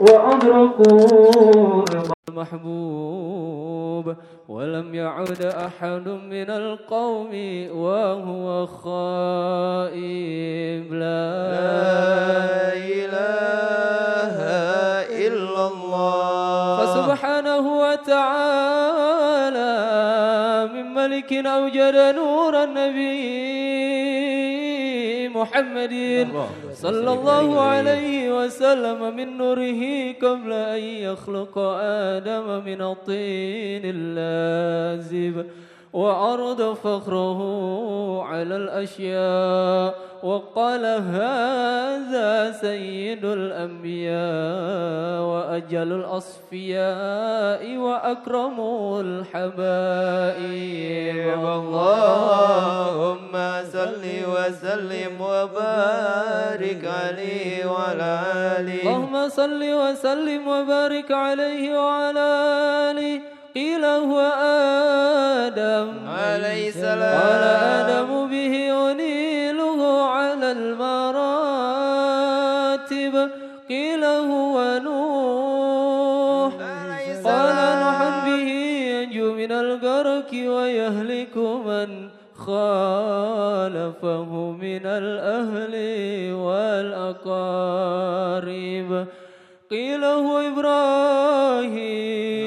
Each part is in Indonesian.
وأدركوا المحبوب. ولم يعد أحد من القوم وهو خائب. لا إله إلا الله. فسبحانه وتعالى من ملك أوجد نور النبي محمد. صلى الله عليه وسلم من نوره قبل أن يخلق آدم من الطين اللازب. وعرض فخره على الأشياء وقال هذا سيد الأنبياء وأجل الأصفياء وأكرم الحبائب. اللهم صل وسلم وبارك عليه وعلى آله. اللهم صل وسلم وبارك عليه وعلى آله. قيل هو آدم عليه السلام قال آدم به أنيله على المراتب. قيل هو نوح. قال نوح به ينجو من الغرق ويهلك من خالفه من الأهل والأقارب. قيل هو إبراهيم.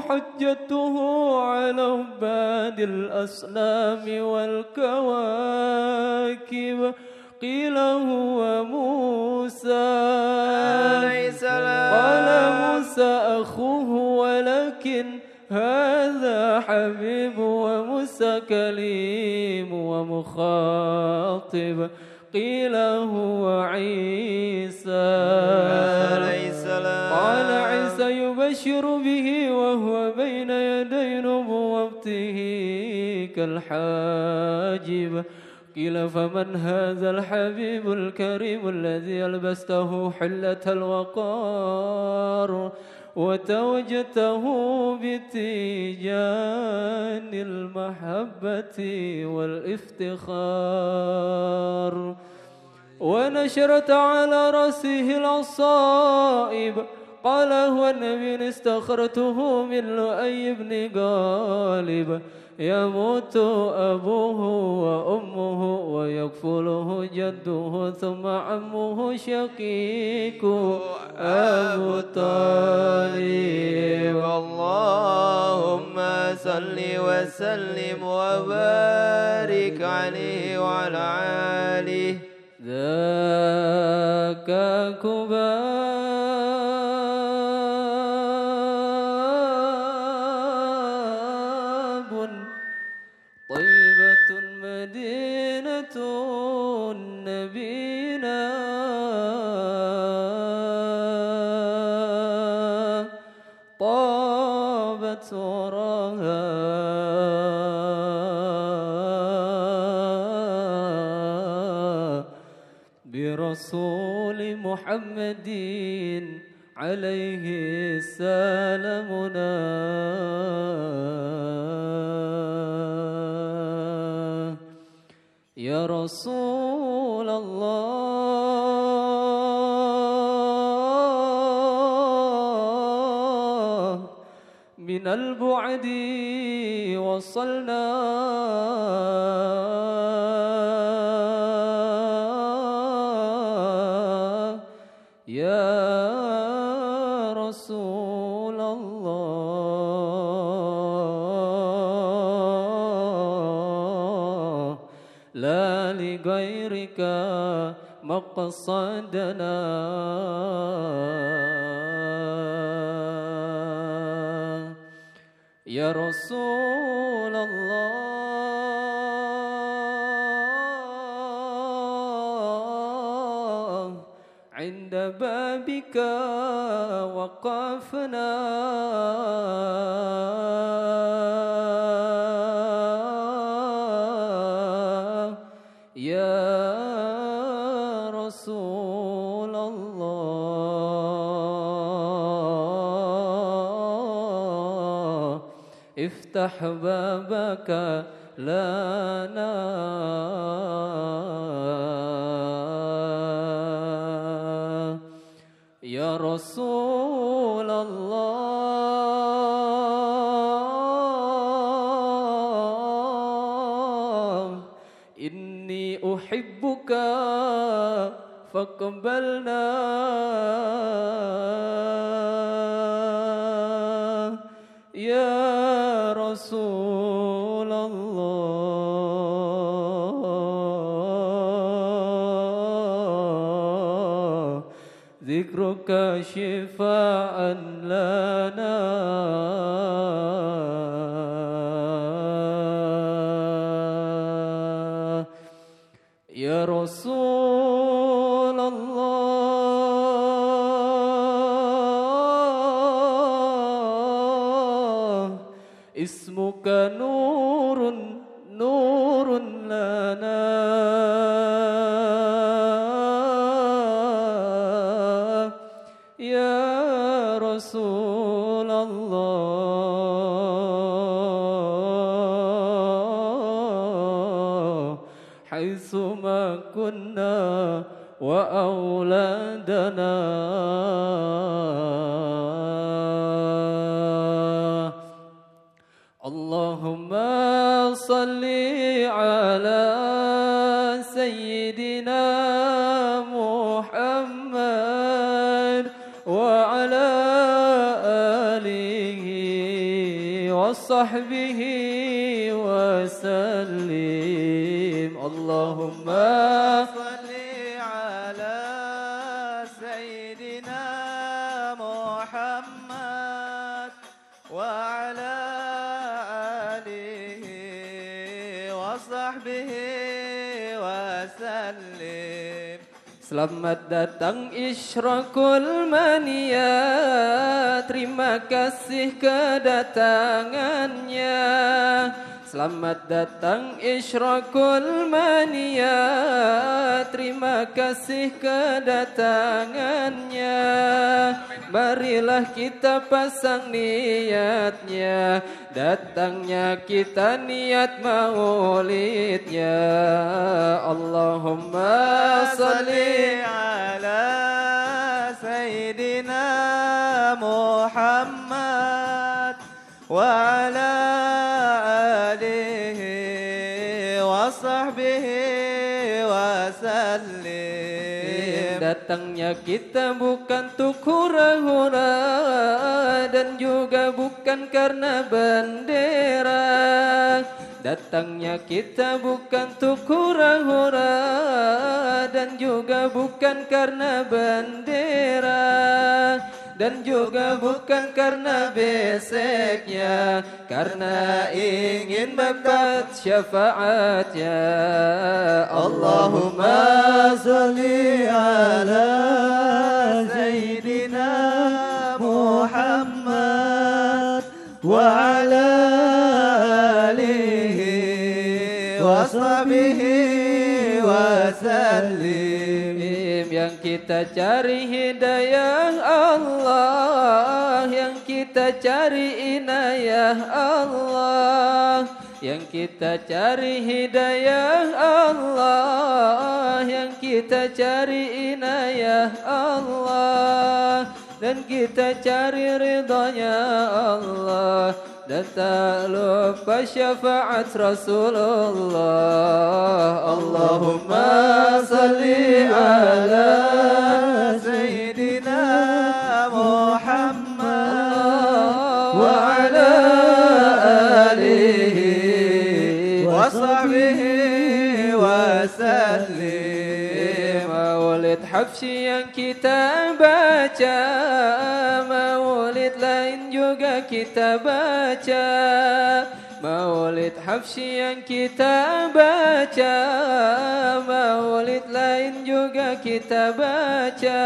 حجته على عباد الأصنام والكواكب. قيل هو موسى. قال موسى أخوه ولكن هذا حبيب وموسى كليم ومخاطب. قيل هو عيسى. قال عيسى يبشر به كالحاجب قيل فمن هذا الحبيب الكريم الذي ألبسته حلة الوقار وتوجته بتيجان المحبة والإفتخار. ونشرت على رأسه العصائب. قال هو النبي استخرته من لؤي بن غالب. يموت أبوه وأمه ويكفله جده ثم عمه شقيق. أبو طالب اللهم صل وسلم وبارك عليه وعلى آله. ذاك كباب نبينا. طابت وراها. برسول محمد عليه سلامنا. رسول الله. من البعد وصلنا مقصدنا. يا رسول الله عند بابك وقفنا. استحبابك لنا يا رسول الله إني أحبك فاقبلنا. Syakul mania Terima kasih kedatangannya. Selamat datang Isyrakul Mania Terima kasih kedatangannya. Marilah kita pasang niatnya Datangnya kita niat maulidnya. Allahumma salli ala وعلى آله وصحبه وسلم Datangnya kita bukan untuk hura-hura Dan juga bukan karena bendera Datangnya kita bukan untuk hura-hura Dan juga bukan karena bendera dan juga bukan karena beseknya Karena ingin dapat syafaatnya. Allahumma salli ala Sayyidina Muhammad wa ala alihi wa sahbihi wa sallim kita cari hidayah Allah. Yang kita cari inayah Allah. Yang kita cari hidayah Allah. Yang kita cari inayah Allah. Dan kita cari ridhonya Allah. Dan tak lupa syafaat Rasulullah. Allahumma salli kita baca Maulid lain juga kita baca. Maulid Habsyi yang kita baca Maulid lain juga kita baca.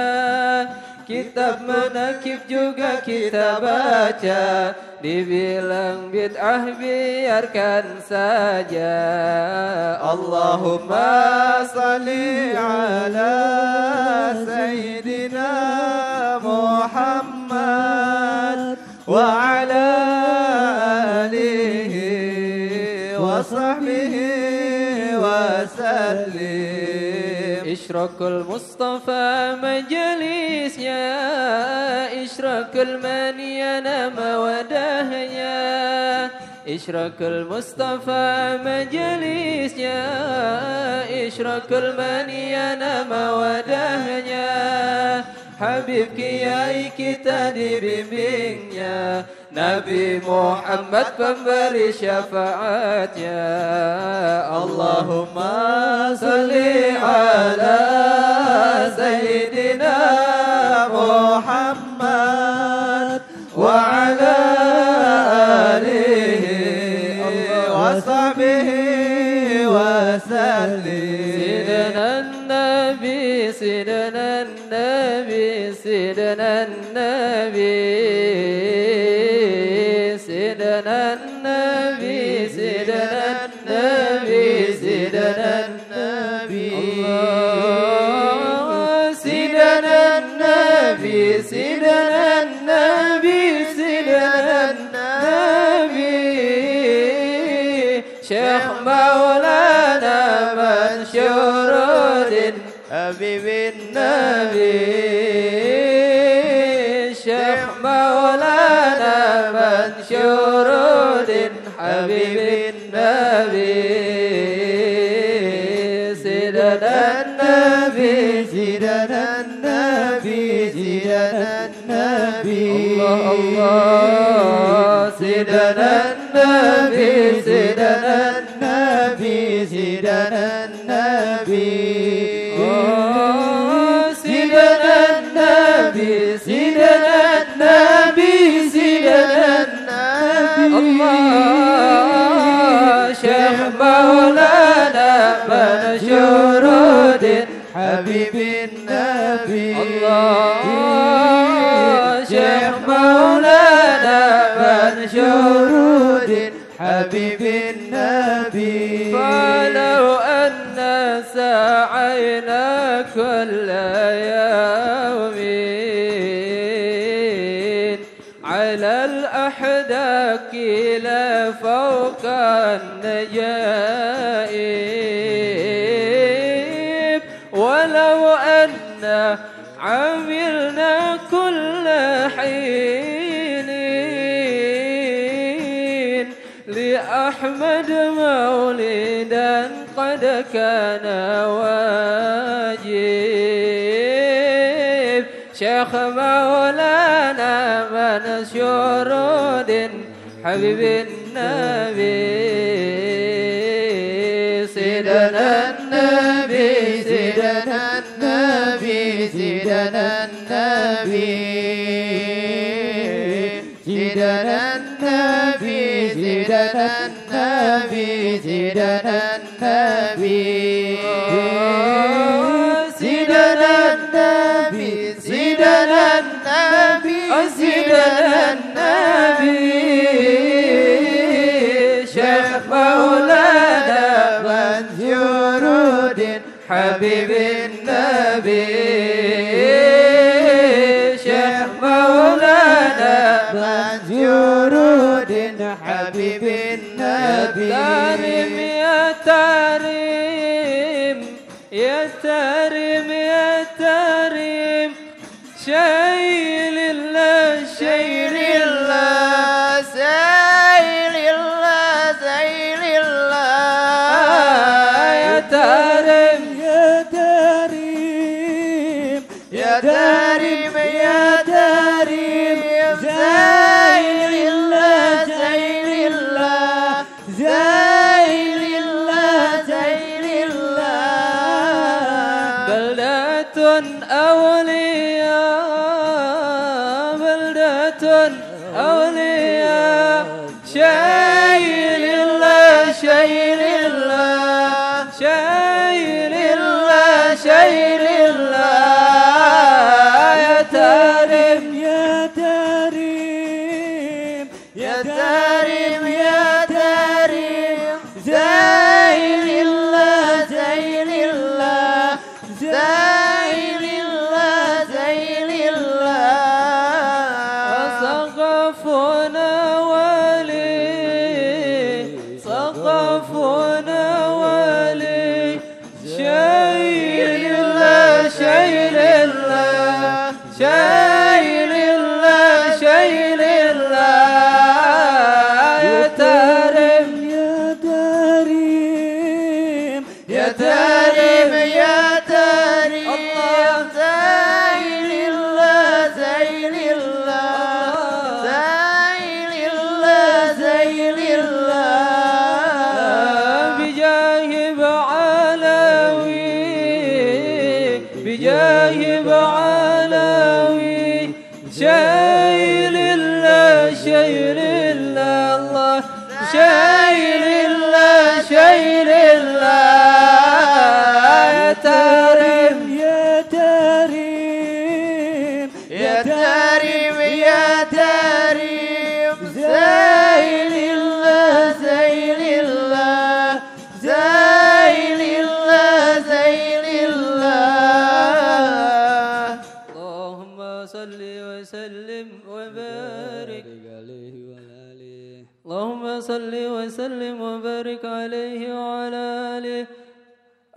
Kitab manakib juga kita baca Dibilang bid'ah biarkan saja. Allahumma salli ala Sayyidina Muhammad إشراق المصطفى مجلس مجلسnya إشراق وداه يا إشراق المصطفى مجلس مجلسnya إشراق يا حبيبك يا Kiai kita dibimbingnya نبي محمد فانبر شفعات يا اللهم صل على سيدنا محمد. حبيب النبي شيخ مولانا منشور الدين حبيب النبي سيدنا النبي سيدنا النبي سيدنا النبي. الله الله. سيدنا النبي بالنبي الله شيخ مولانا بن شرود حبيب النبي. فلو أن سعينا كل حينين لأحمد مولدا قد كان واجب. شيخ مولانا منسور حبيب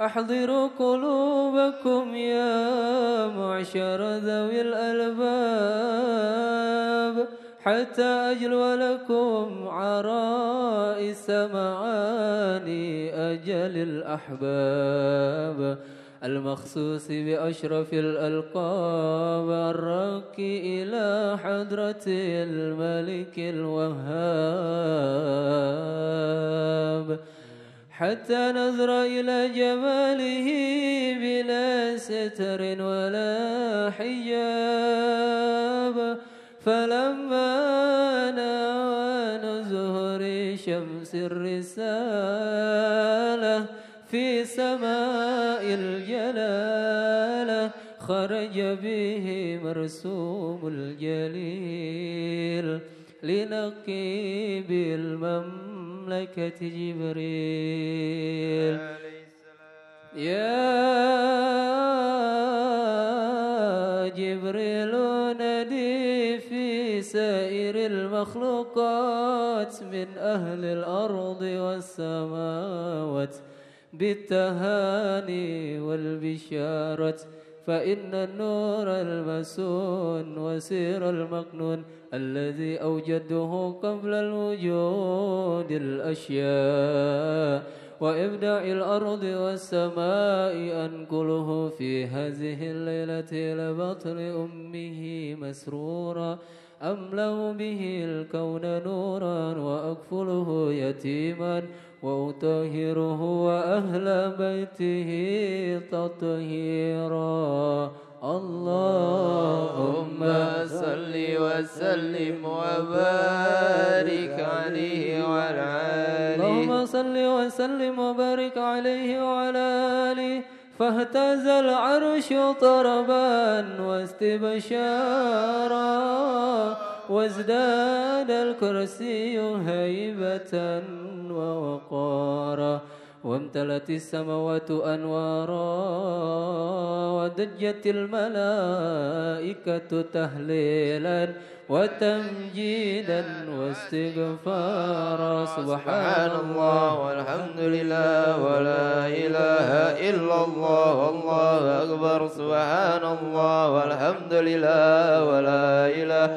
أحضروا قلوبكم يا معشر ذوي الألباب حتى أجلو لكم عرائس معاني أجل الأحباب. المخصوص بأشرف الألقاب الراكي إلى حضرة الملك الوهاب. حتى نظر إلى جماله بلا ستر ولا حجاب. فلما نوى زهر شمس الرسالة في سماء الجلالة خرج به مرسوم الجليل لنقيب المملكة جبريل. يا جبريل ندي في سائر المخلوقات من أهل الأرض والسماوات بالتهاني والبشارة فإن النور المسون وسير المكنون الذي أوجده قبل الوجود الأشياء وإبداع الأرض والسماء أنقله في هذه الليلة إلى بطن أمه مسرورا. أملأ به الكون نورا وأكفله يتيما وأطهره وأهل بيته تطهيرا. اللهم صل وسلم وبارك عليه وعلى آله. اللهم صل وسلم وبارك عليه وعلى آله. فاهتز العرش طربا واستبشارا وازداد الكرسي هيبة ووقارا. وامتلت السماوات أنوارا ودجت الملائكة تهليلا وتمجيدا واستغفارا سبحان الله والحمد لله ولا إله إلا الله والله أكبر سبحان الله والحمد لله ولا إله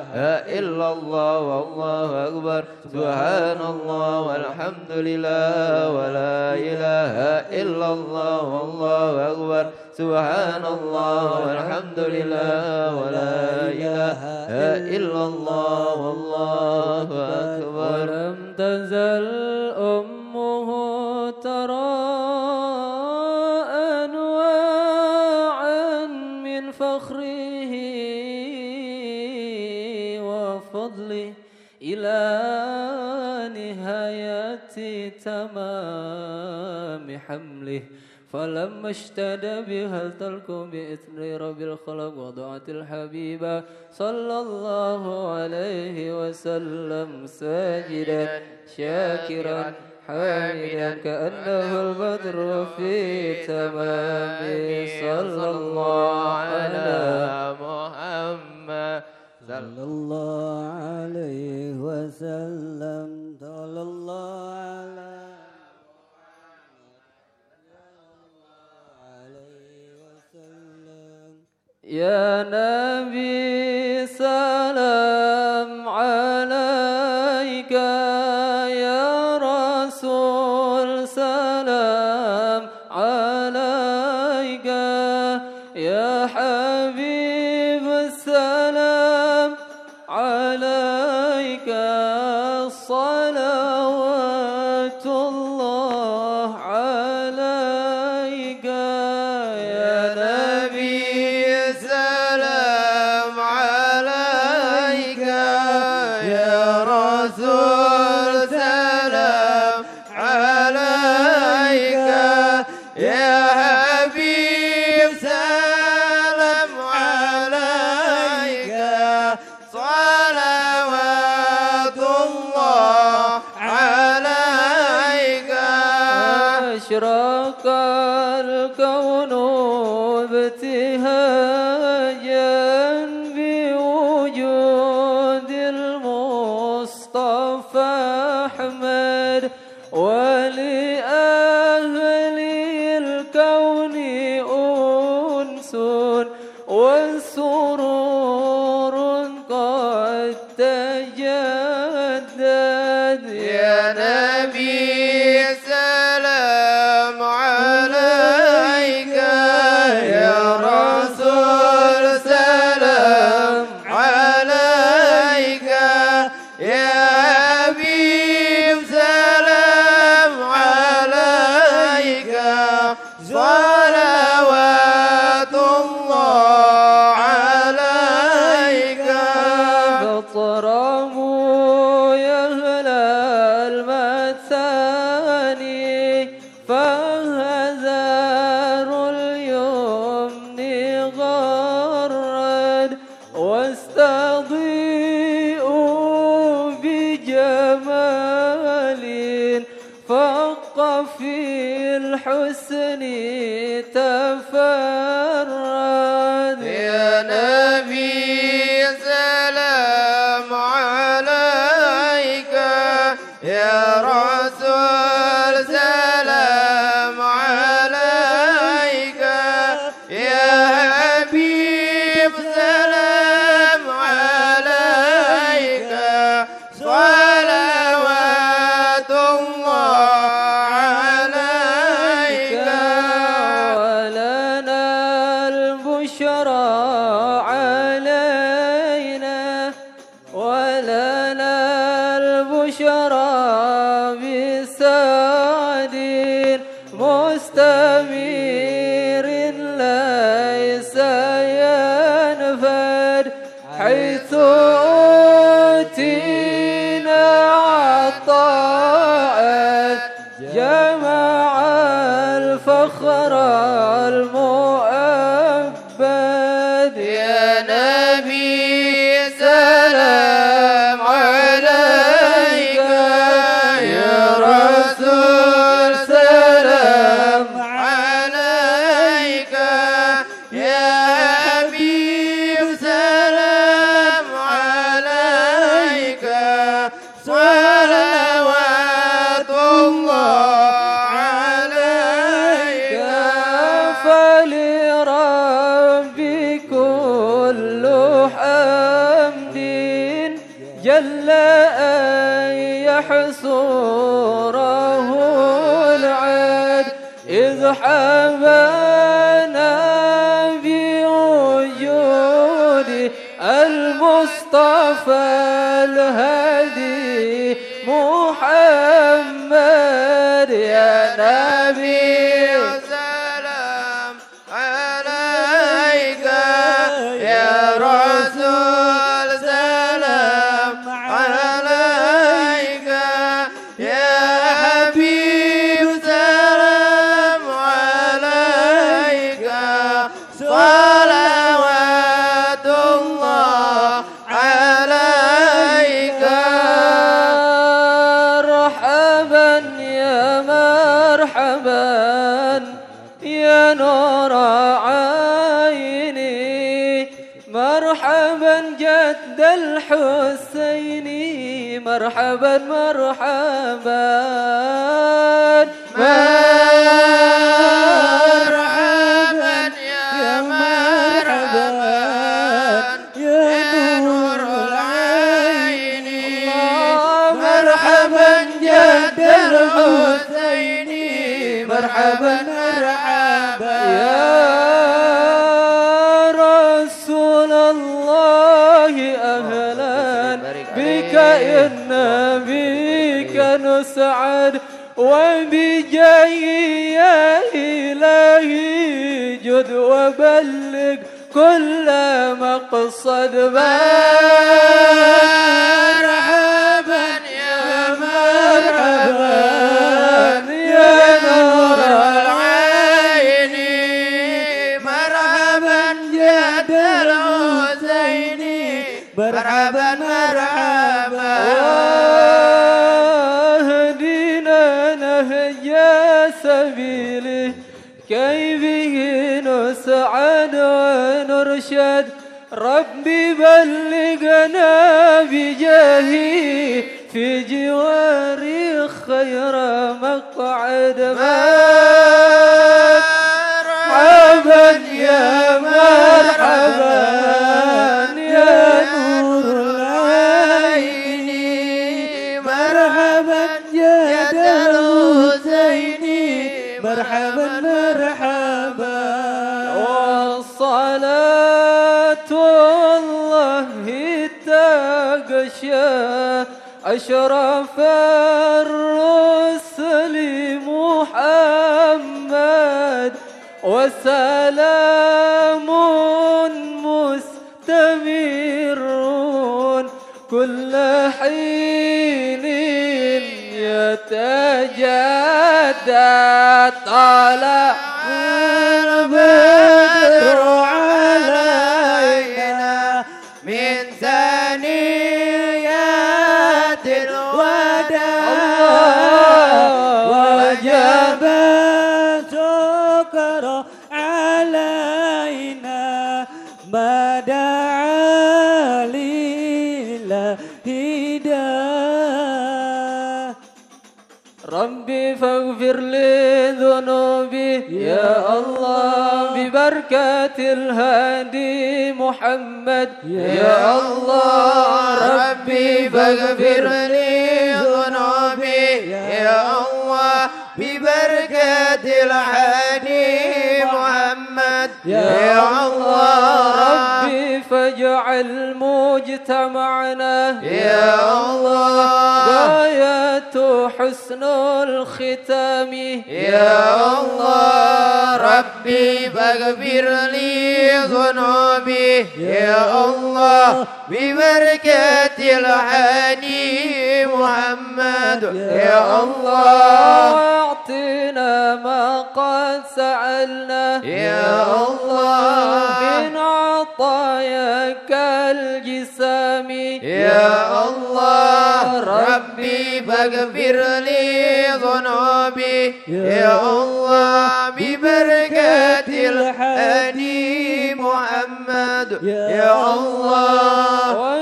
إلا الله والله أكبر سبحان الله والحمد لله ولا إله إلا الله والله أكبر. سبحان الله والحمد لله ولا إله إلا الله والله أكبر. ولم تزل أمه ترى أنواعا من فخره وفضله إلى نهاية تمام حمله. فلما اشتد بها التلك بإثر رب الخلق وضعت الحبيبة صلى الله عليه وسلم ساجدا شاكرا حامدا كأنه البدر في تمام صلى الله على محمد. صلى الله عليه وسلم. يا نار الحال الله ببركة الهادي محمد. يا الله ربي فاغفر لي ذنوبي. يا الله ببركة الحني محمد. يا الله ربي فاجعل مجتمعنا يا الله. غاية حسن الختام. يا الله. ربي فاغفر لي ذنوبي. يا الله. ببركة الحني محمد. يا الله. واعطنا ما قد سألنا. يا الله. من عطاياك الجسام. يا الله ربي فاغفر لي ذنوبي. يا الله ببركة الهادي محمد. يا الله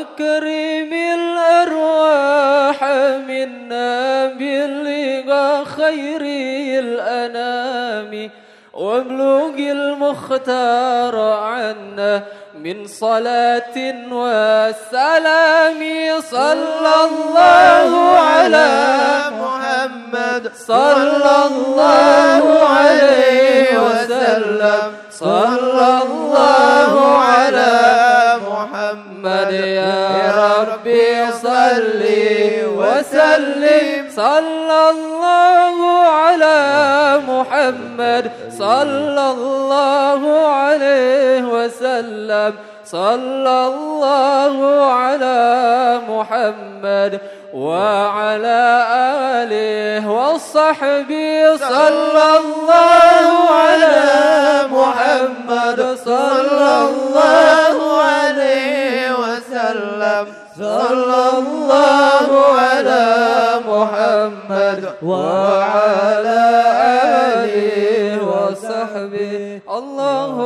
وابلغ المختار عنا من صلاة وسلام. صلى الله على محمد. صلى الله عليه وسلم. صلى الله على محمد. يا ربي صل وسلم. صلى الله على محمد صلى الله عليه وسلم. صلى الله على محمد وعلى آله وصحبه. صلى الله على محمد. صلى الله عليه وسلم. صلى الله على محمد وعلى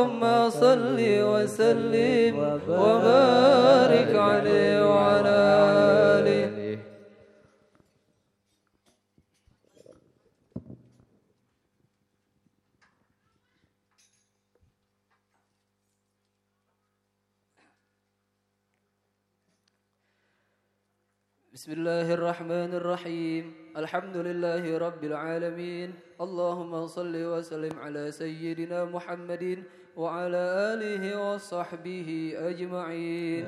اللهم صل وسلم وبارك عليه وعلى آله. بسم الله الرحمن الرحيم الحمد لله رب العالمين اللهم صل وسلم على سيدنا محمد وعلى آله وصحبه أجمعين.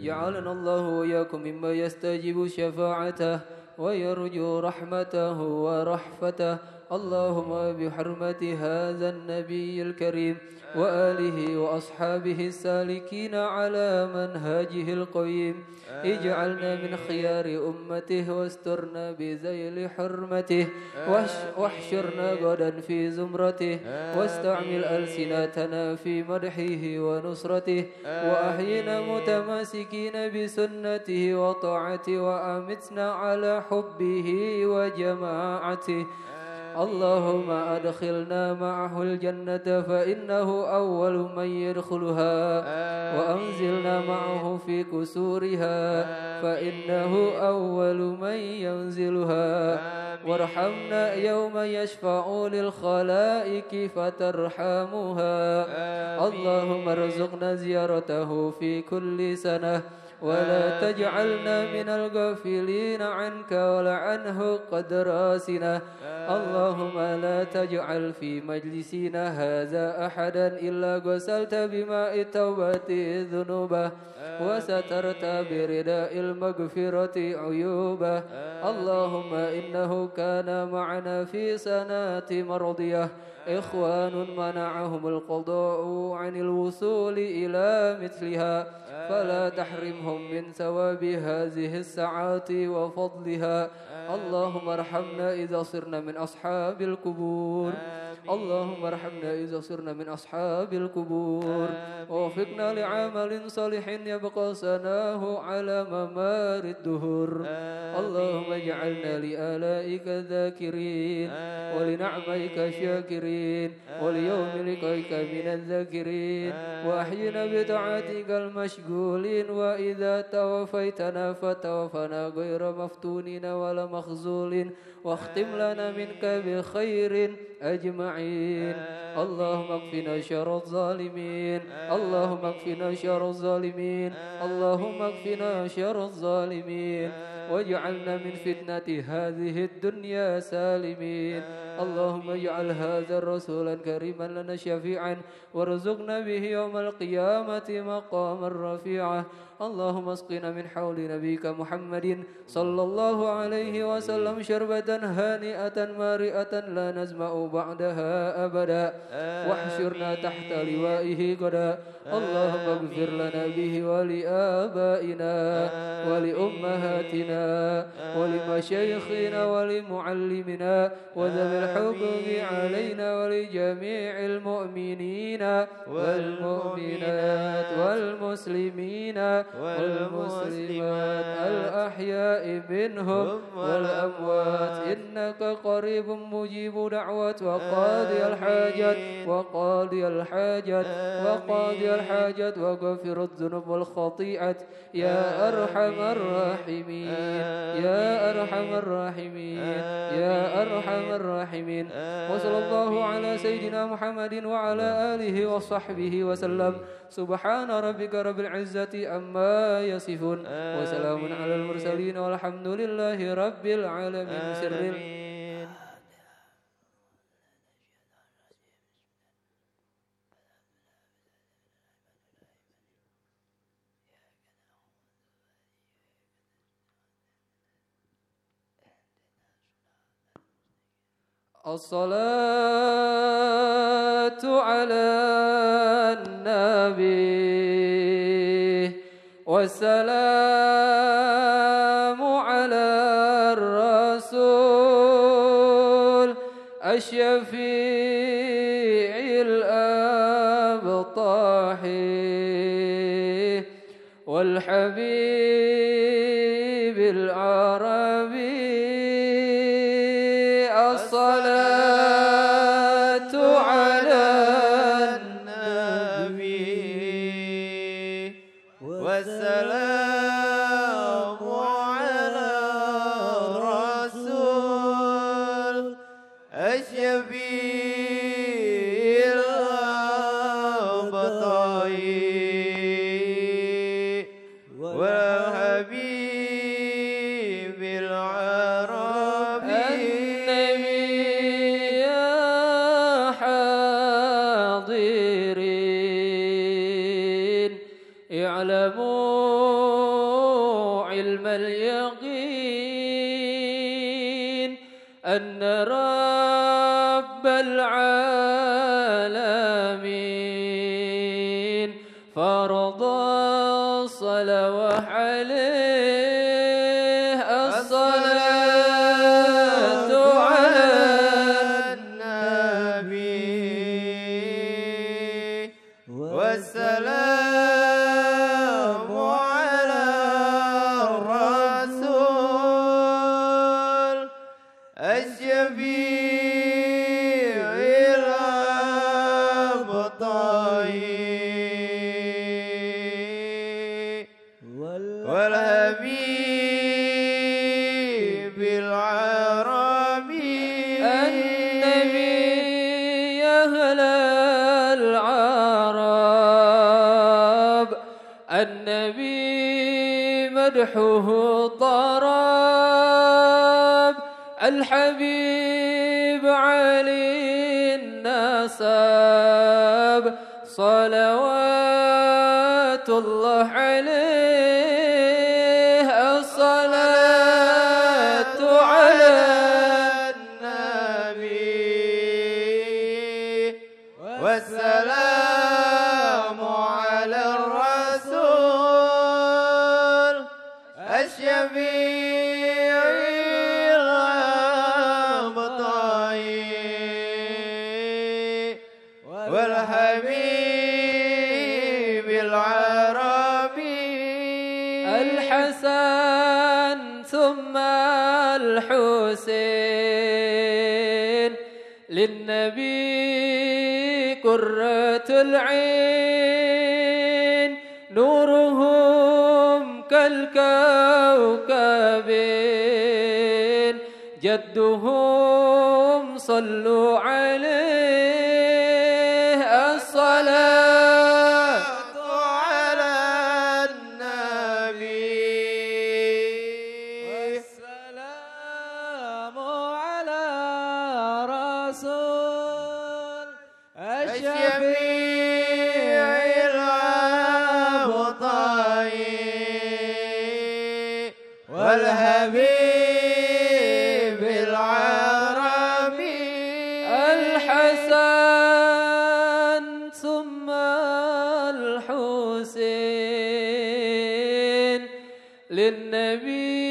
جعلنا الله وإياكم مما يستجيب شفاعته ويرجو رحمته ورحفته اللهم بحرمة هذا النبي الكريم وآله وأصحابه السالكين على منهاجه القويم اجعلنا من خيار أمته واسترنا بذيل حرمته. واحشرنا غدا في زمرته. واستعمل ألسنتنا في مدحه ونصرته. وأحينا متماسكين بسنته وطاعته. وأمتنا على حبه وجماعته. اللهم أدخلنا معه الجنة فإنه أول من يدخلها وأنزلنا معه في كسورها فإنه أول من ينزلها. وارحمنا يوم يشفع للخلائق فترحمها اللهم ارزقنا زيارته في كل سنة. ولا تجعلنا من الغافلين عنك ولا عنه قد راسنا. اللهم لا تجعل في مجلسنا هذا أحدا إلا غسلت بماء التوبة ذنوبه وسترت برداء المغفرة عيوبه. اللهم إنه كان معنا في سنات مرضية. إخوان منعهم القضاء عن الوصول إلى مثلها. فلا تحرمهم من ثواب هذه الساعات وفضلها. اللهم ارحمنا إذا صرنا من أصحاب القبور. اللهم ارحمنا إذا صرنا من أصحاب القبور. ووفقنا لعمل صالح يبقى سناه على ممار الدهور. اللهم اجعلنا لآلائك ذاكرين ولنعميك شاكرين وليوم لقائك من الذاكرين. وأحينا بطاعتك المشغولين. وإذا توفيتنا فتوفنا غير مفتونين ولا مخزولين. واختم لنا منك بخير أجمعين. اللهم اكفنا شر الظالمين. اللهم اكفنا شر الظالمين. اللهم اكفنا شر الظالمين. واجعلنا من فتنة هذه الدنيا سالمين. اللهم اجعل هذا الرسول كريما لنا شفيعا. وارزقنا به يوم القيامة مقاما رفيعا. اللهم اسقنا من حول نبيك محمد صلى الله عليه وسلم شربة هانئة مارئة لا نزمأ بعدها أبدا. واحشرنا تحت لوائه غدا. اللهم اغفر لنا به ولآبائنا ولأمهاتنا ولمشايخنا ولمعلمنا وذوي الحقوق علينا ولجميع المؤمنين والمؤمنات والمسلمين والمسلمات الأحياء منهم والأموات. إنك قريب مجيب دعوات وقاضي الحاجات وقاضي الحاجات وقاضي الحاجات وغفر الذنوب والخطيئات يا أرحم الراحمين. يا أرحم الراحمين. يا أرحم الراحمين. وصلى الله على سيدنا محمد وعلى آله وصحبه وسلم. سبحان ربك رب العزة أما يصفون. وسلام على المرسلين والحمد لله رب العالمين. سر الصلاة على النبي والسلام على الرسول الشفيع الأبطاح والحبيب العربي مدحه للنبي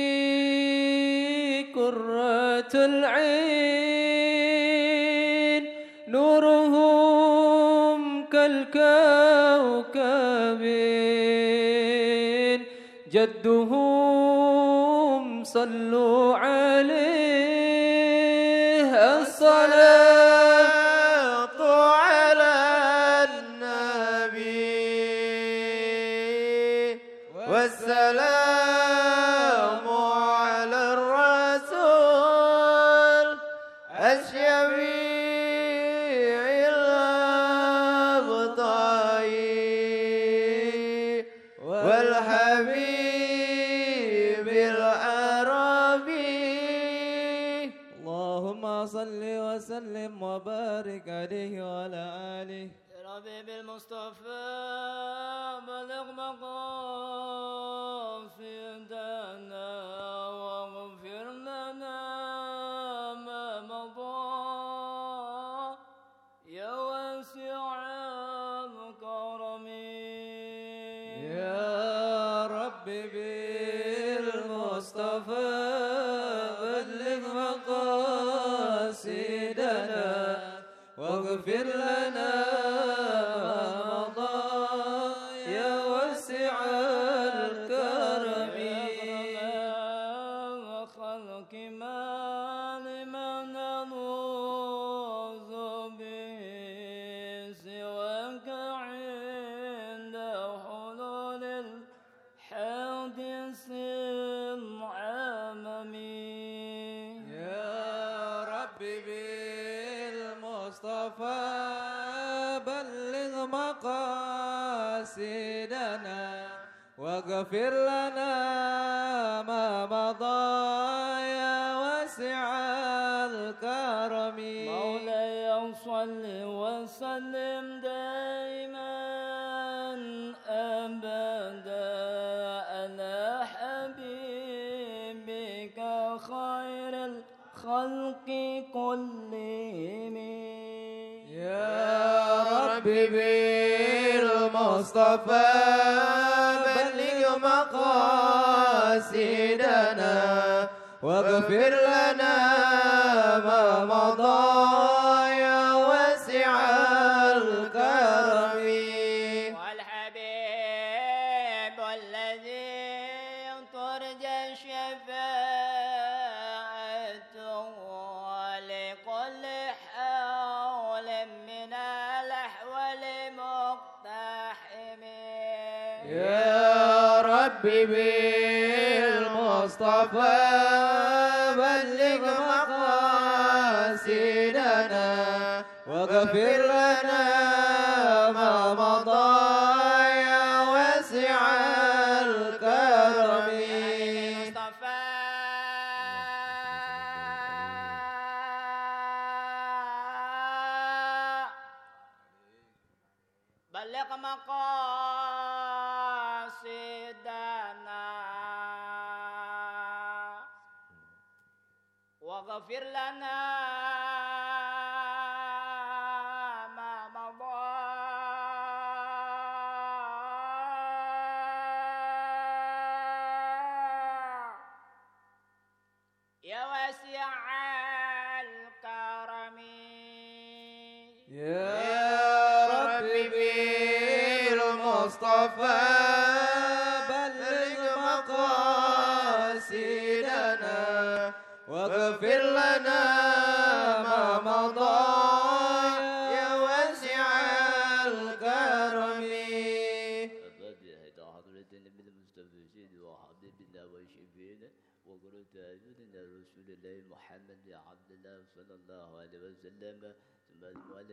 قرة العين نورهم كالكوكبين جدهم صلوا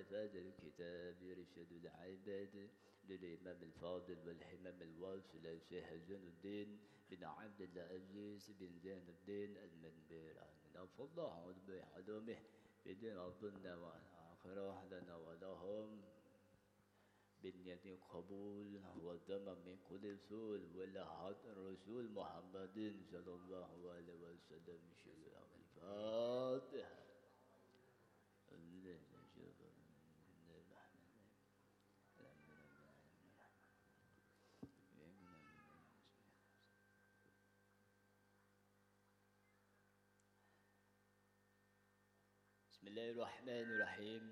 المؤلفات الكتاب يرشد العباد للإمام الفاضل والحمام الواصل الشيخ زين الدين بن عبد العزيز بن زين الدين المنبير من الله بحلومه في دين الدنيا والآخرة لنا ولهم. بالنية القبول والدم من كل سوء ولا الرسول محمد صلى الله عليه وسلم. شكرا. الفاتحة بسم الله الرحمن الرحيم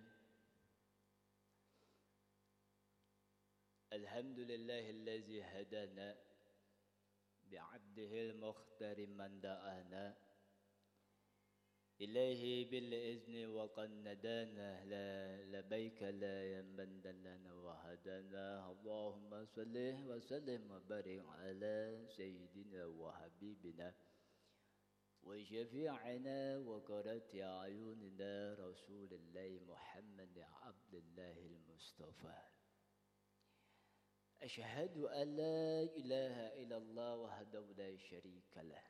الحمد لله الذي هدانا بعبده المختار من دعانا إليه بالإذن وقد ندانا لا لبيك لا يمن لنا وهدانا اللهم صل وسلم وبارك على سيدنا وحبيبنا وشفيعنا وقرة أعيننا رسول الله محمد عبد الله المصطفى. أشهد أن لا إله إلا الله وحده لا شريك له.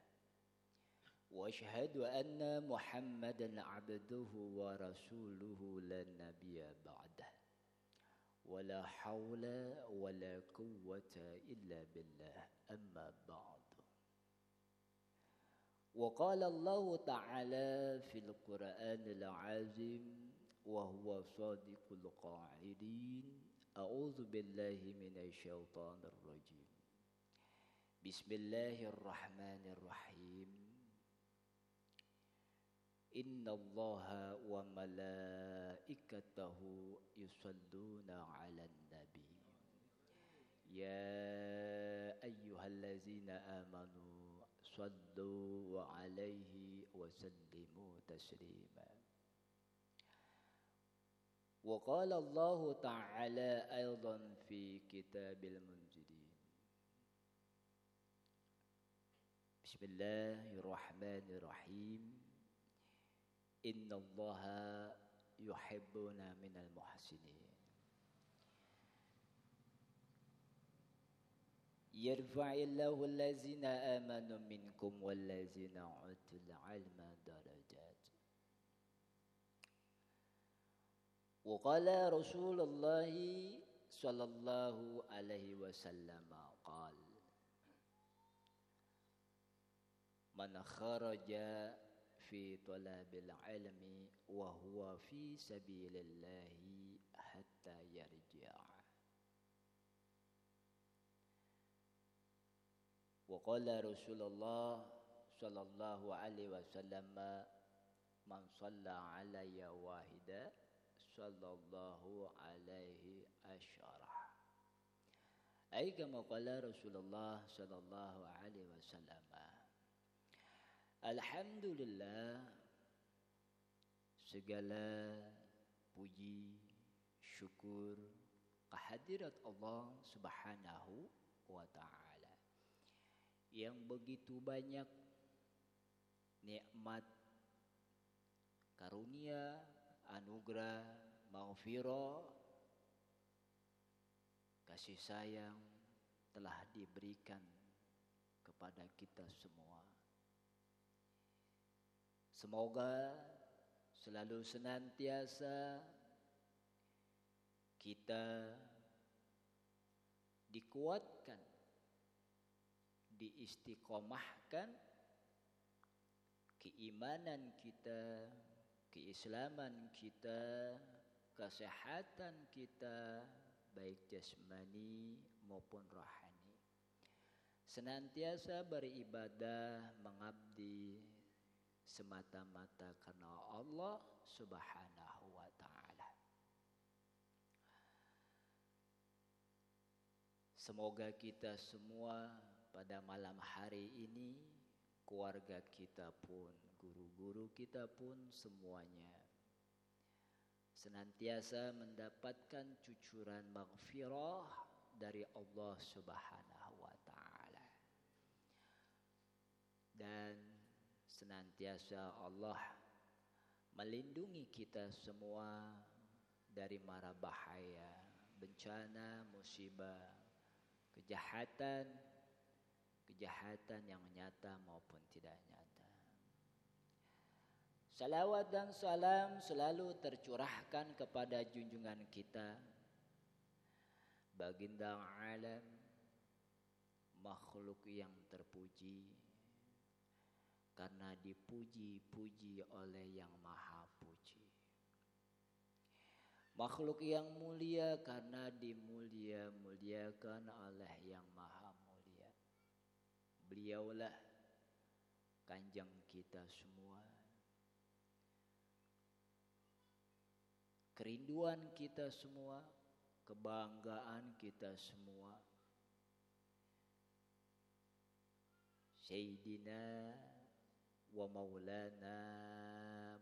وأشهد أن محمدا عبده ورسوله لا نبي بعده. ولا حول ولا قوة إلا بالله. أما بعد. وقال الله تعالى في القرآن العظيم وهو صادق القاعدين أعوذ بالله من الشيطان الرجيم. بسم الله الرحمن الرحيم. إن الله وملائكته يصلون على النبي. يا أيها الذين آمنوا صلوا عليه وسلموا تسليما. وقال الله تعالى أيضا في كتاب المنزلين بسم الله الرحمن الرحيم. إن الله يحبنا من المحسنين. يرفع الله الذين آمنوا منكم والذين أوتوا العلم درجات. وقال رسول الله صلى الله عليه وسلم قال من خرج في طلب العلم وهو في سبيل الله حتى يرجع وقال رسول الله صلى الله عليه وسلم من صلى علي واحدا صلى الله عليه عشرة. أي كما قال رسول الله صلى الله عليه وسلم Alhamdulillah segala puji syukur kehadirat Allah Subhanahu wa taala. Yang begitu banyak nikmat karunia anugerah maghfirah kasih sayang telah diberikan kepada kita semua. Semoga selalu senantiasa kita dikuatkan, diistiqomahkan keimanan kita, keislaman kita, kesehatan kita baik jasmani maupun rohani. Senantiasa beribadah mengabdi semata-mata karena Allah Subhanahu wa taala. Semoga kita semua pada malam hari ini keluarga kita pun, guru-guru kita pun semuanya senantiasa mendapatkan cucuran maghfirah dari Allah Subhanahu wa taala. Dan senantiasa Allah melindungi kita semua dari mara bahaya, bencana, musibah, kejahatan, kejahatan yang nyata maupun tidak nyata. Salawat dan salam selalu tercurahkan kepada junjungan kita Baginda alam makhluk yang terpuji karena dipuji-puji oleh yang maha puji. Makhluk yang mulia karena dimulia-muliakan oleh yang. Beliaulah kanjeng kita semua. Kerinduan kita semua, kebanggaan kita semua. Sayyidina wa maulana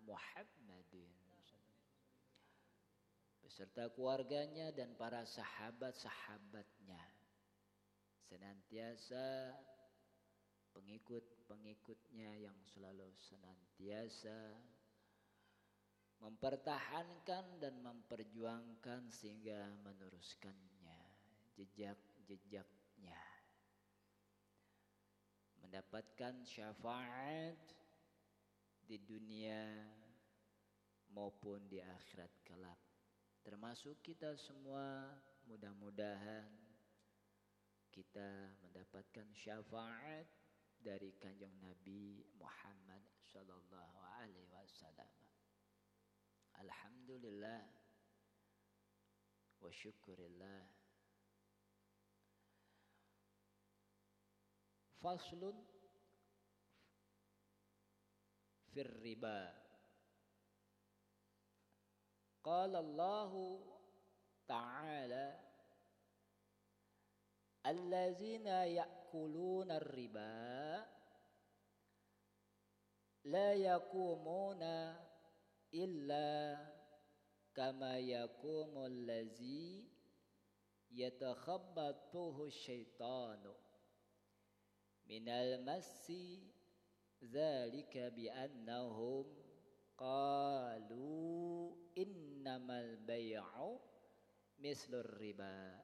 Muhammadin. Beserta keluarganya dan para sahabat-sahabatnya. Senantiasa pengikut-pengikutnya yang selalu senantiasa mempertahankan dan memperjuangkan sehingga meneruskannya jejak-jejaknya. Mendapatkan syafaat di dunia maupun di akhirat kelak. Termasuk kita semua mudah-mudahan kita mendapatkan syafaat dari kanjeng Nabi Muhammad sallallahu alaihi wasallam Alhamdulillah wa syukurillah Faslun fir riba Qala Allah Ta'ala الذين يأكلون الربا لا يقومون إلا كما يقوم الذي يتخبطه الشيطان. من المس ذلك بأنهم قالوا إنما البيع مثل الربا.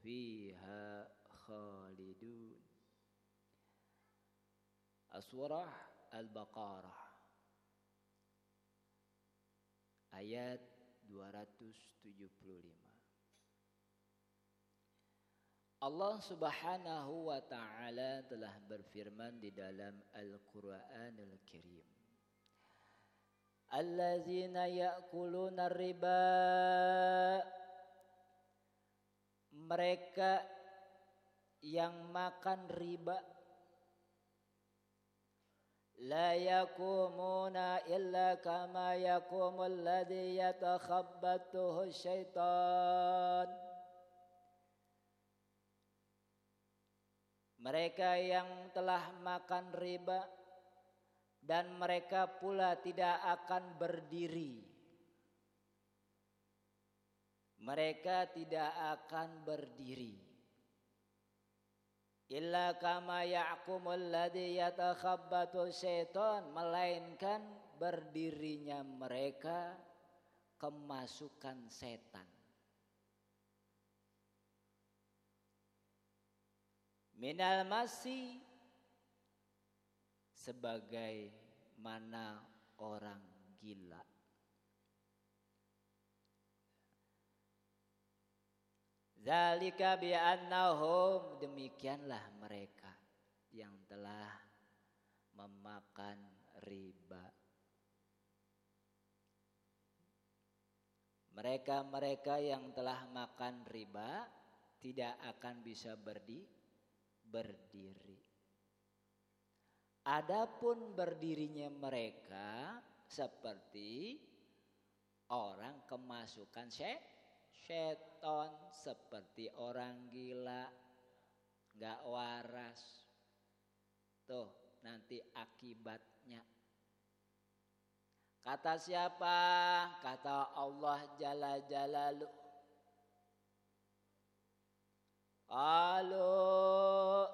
fiha khalidun As-surah Al-Baqarah ayat 275 Allah Subhanahu wa taala telah berfirman di dalam Al-Qur'anul Karim Allazina ya'kuluna riba mereka yang makan riba. La yakumuna illa kama yakumul ladhi yatakhabbatuhu syaitan. Mereka yang telah makan riba dan mereka pula tidak akan berdiri. Mereka tidak akan berdiri. Illa kama ya'kumul ladzi yatakhabbatu syaiton melainkan berdirinya mereka kemasukan setan. Minal masih sebagai mana orang gila Zalika bi'annahum demikianlah mereka yang telah memakan riba. Mereka-mereka yang telah makan riba tidak akan bisa berdi berdiri. Adapun berdirinya mereka seperti orang kemasukan syaitan Seton seperti orang gila, nggak waras. Tuh nanti akibatnya. Kata siapa? Kata Allah Jalla Jalalu. Lalu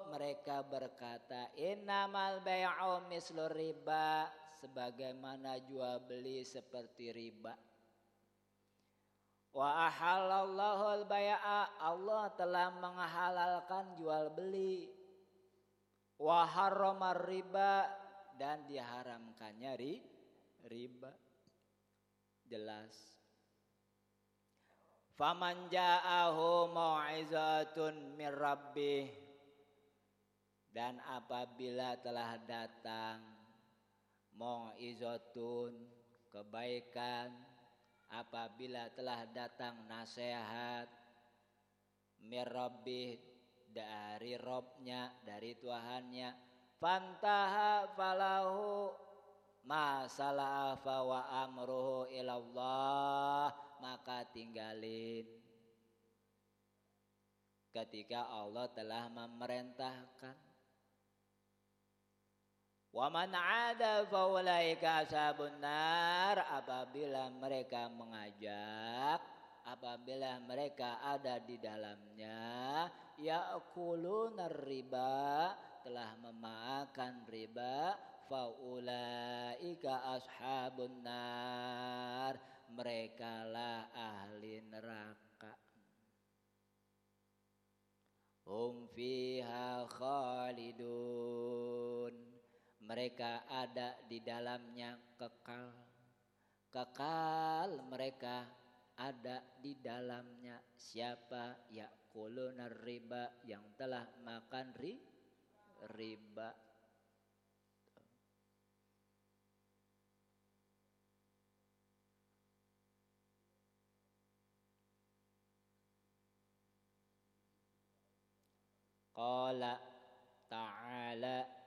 mereka berkata, Innamal bay'u mislu riba. Sebagaimana jual beli seperti riba. Wa ahallallahu al-bai'a Allah telah menghalalkan jual beli. Wa harramar riba dan diharamkannya ri, riba. Jelas. Faman ja'ahu mau'izatun min rabbih dan apabila telah datang mau'izatun kebaikan apabila telah datang nasihat mirabih dari robnya dari Tuhannya fantaha falahu masalah wa amruhu ilallah maka tinggalin. Ketika Allah telah memerintahkan Wa man ada faulaika ashabun nar apabila mereka mengajak apabila mereka ada di dalamnya ya'kuluna riba telah memakan riba faulaika ashabun nar merekalah ahli neraka. Hum fiha khalidun mereka ada di dalamnya kekal. Kekal mereka ada di dalamnya. Siapa? Ya kulunar riba yang telah makan ri, riba. Qala ta'ala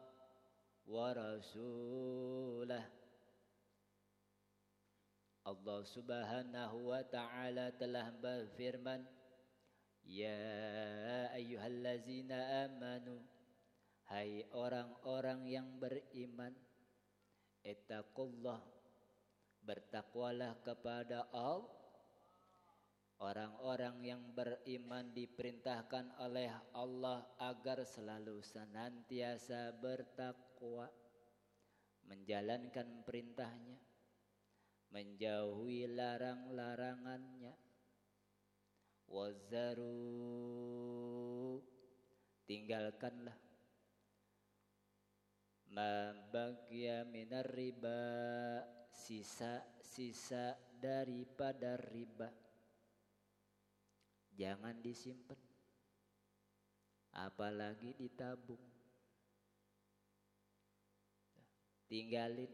ورسوله Allah subhanahu wa ta'ala telah berfirman Ya ayyuhallazina amanu Hai orang-orang yang beriman Ittaqullah Bertakwalah kepada Allah Orang-orang yang beriman diperintahkan oleh Allah agar selalu senantiasa bertakwa bertakwa menjalankan perintahnya menjauhi larang-larangannya. Wazaru tinggalkanlah. Ma baqiya minar riba sisa-sisa daripada riba. Jangan disimpan apalagi ditabung tinggalin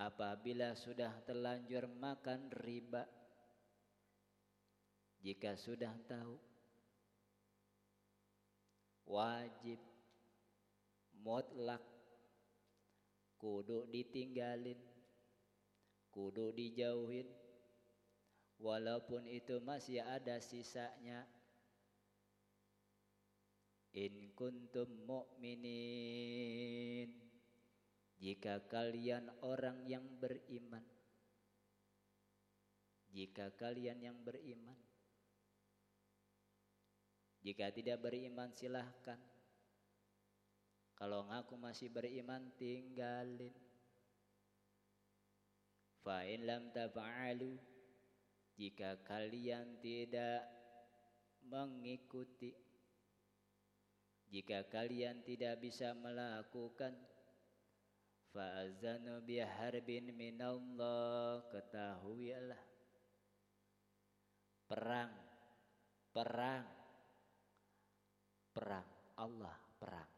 apabila sudah terlanjur makan riba jika sudah tahu wajib mutlak kudu ditinggalin kudu dijauhin walaupun itu masih ada sisanya. In kuntum mu'minin jika kalian orang yang beriman jika kalian yang beriman jika tidak beriman silahkan. Kalau ngaku masih beriman tinggalin. Fa'in lam tafa'alu jika kalian tidak mengikuti jika kalian tidak bisa melakukan fa'azanu biharbin minallah. Ketahuilah. Perang. Perang. Perang. Allah perang.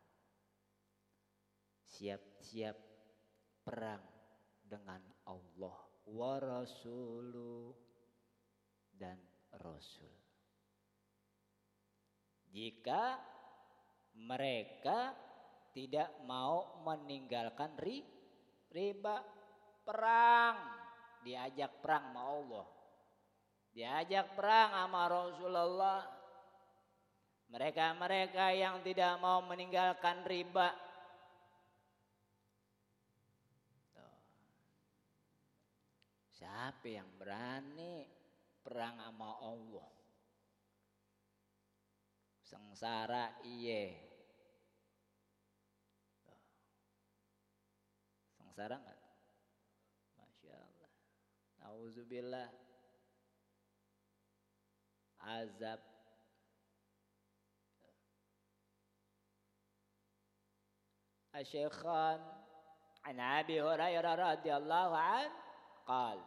Siap-siap perang dengan Allah wa dan rasul. Jika mereka tidak mau meninggalkan ri, riba perang. Diajak perang sama Allah. Diajak perang sama Rasulullah. Mereka-mereka yang tidak mau meninggalkan riba. Siapa yang berani perang sama Allah? Sengsara iye Sengsara nggak? Masya Allah. Nauzubillah. Azab. Asyikhan. An Abi Hurairah radhiyallahu an qal.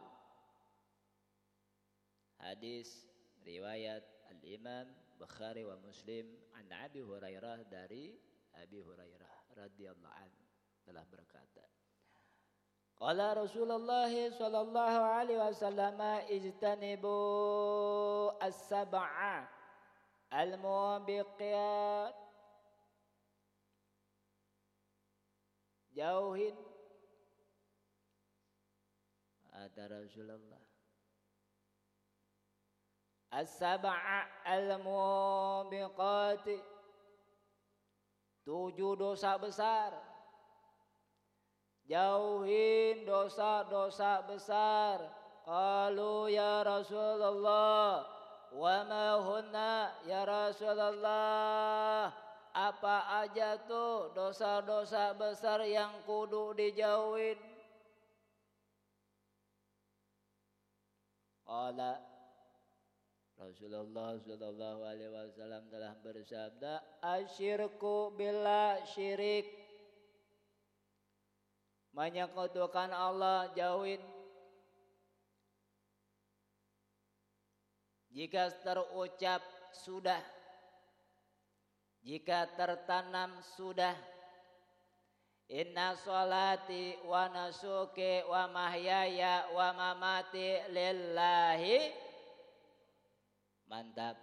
Hadis riwayat Al-Imam Bukhari wa Muslim an Abi Hurairah dari Abi Hurairah radhiyallahu an telah berkata قال رسول الله صلى الله عليه وسلم اجتنبوا السبع الموبقات jauhin ada Rasulullah as-sab'a al-mubiqati tujuh dosa besar Jauhin dosa-dosa besar. Qalu ya Rasulullah Wa ma hunna ya Rasulullah? Apa aja tuh dosa-dosa besar yang kudu dijauhin? Qala Rasulullah Shallallahu Alaihi Wasallam telah bersabda, "Asyirku bila syirik." Menyekutukan Allah jauhin. Jika terucap sudah, jika tertanam sudah. Inna salati wa nasuki wa mahyaya wa mamati lillahi Mantap.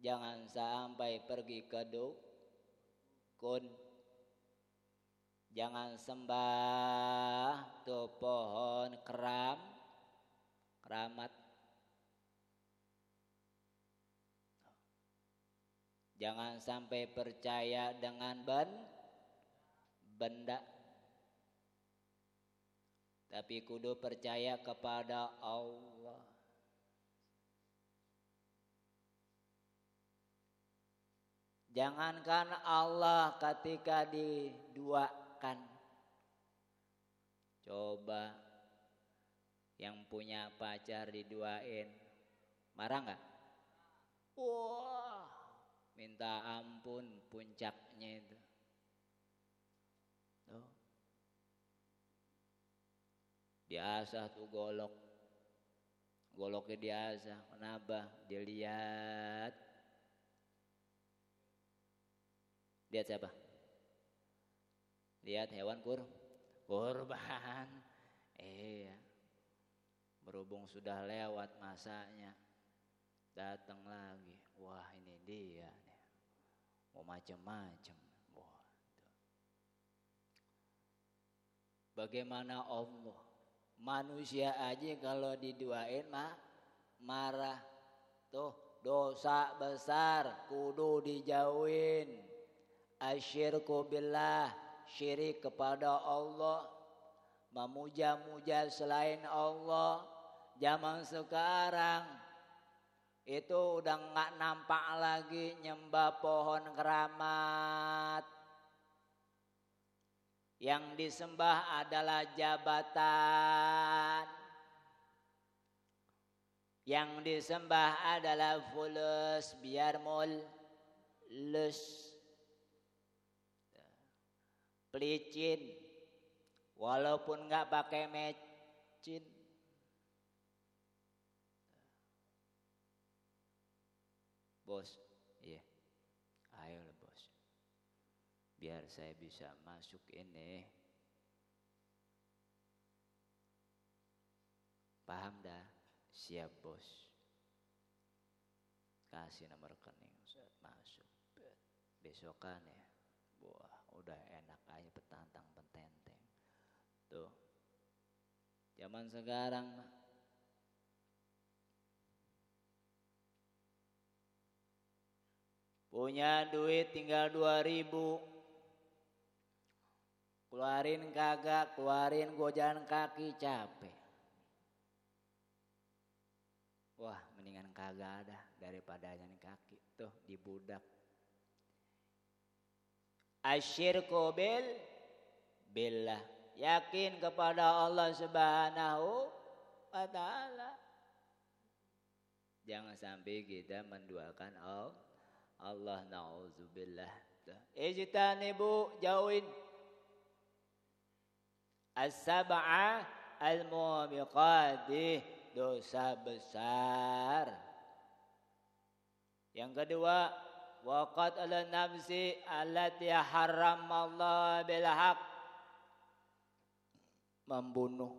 Jangan sampai pergi ke dukun. Jangan sembah tuh pohon keram, keramat. Jangan sampai percaya dengan ben, benda. Tapi kudu percaya kepada Allah. Jangankan Allah ketika diduakan. Coba yang punya pacar diduain. Marah nggak? Wah, minta ampun puncaknya itu. Tuh. Diasah tuh golok. Goloknya diasah. Kenapa? Dilihat Lihat siapa? Lihat hewan kur kurban. Iya. Berhubung sudah lewat masanya. Datang lagi. Wah ini dia. mau macam-macam. Wah. Bagaimana Allah? Manusia aja kalau diduain mah marah. Tuh dosa besar kudu dijauhin. Asyirku billah syirik kepada Allah. Memuja-muja selain Allah. Zaman sekarang itu udah nggak nampak lagi nyembah pohon keramat. Yang disembah adalah jabatan. Yang disembah adalah fulus biar mulus. Pelicin. Walaupun nggak pakai mecin. Bos, iya. Ayo bos. Biar saya bisa masuk ini. Paham dah? Siap bos. Kasih nomor rekening masuk. Besokan ya. Wah, udah enak aja petantang petenteng. Tuh. Zaman sekarang Punya duit tinggal dua ribu. Keluarin kagak, keluarin gua jalan kaki capek. Wah, mendingan kagak ada daripada jalan kaki. Tuh di budak. Asyirku bil billah. Yakin kepada Allah Subhanahu wa taala. Jangan sampai kita menduakan Allah. Allah na'udzubillah. Ijtanibu jauhin. As-sab'a al-mubiqati dosa besar. Yang kedua, waqat ala nafsi allati haram Allah bil haq. Membunuh.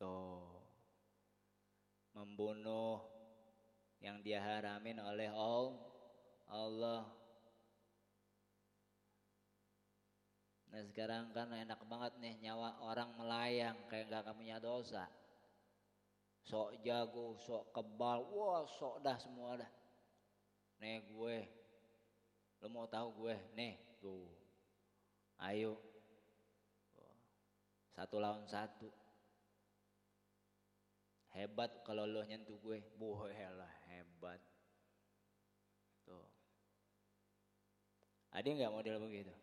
Tuh. Membunuh yang dia haramin oleh Allah. Nah sekarang kan enak banget nih nyawa orang melayang kayak gak punya dosa. Sok jago, sok kebal, wah sok dah semua dah. Nih gue, lo mau tahu gue, nih tuh, ayo, satu lawan satu. Hebat kalau lo nyentuh gue, boleh lah hebat. Tuh. Ada nggak model begitu?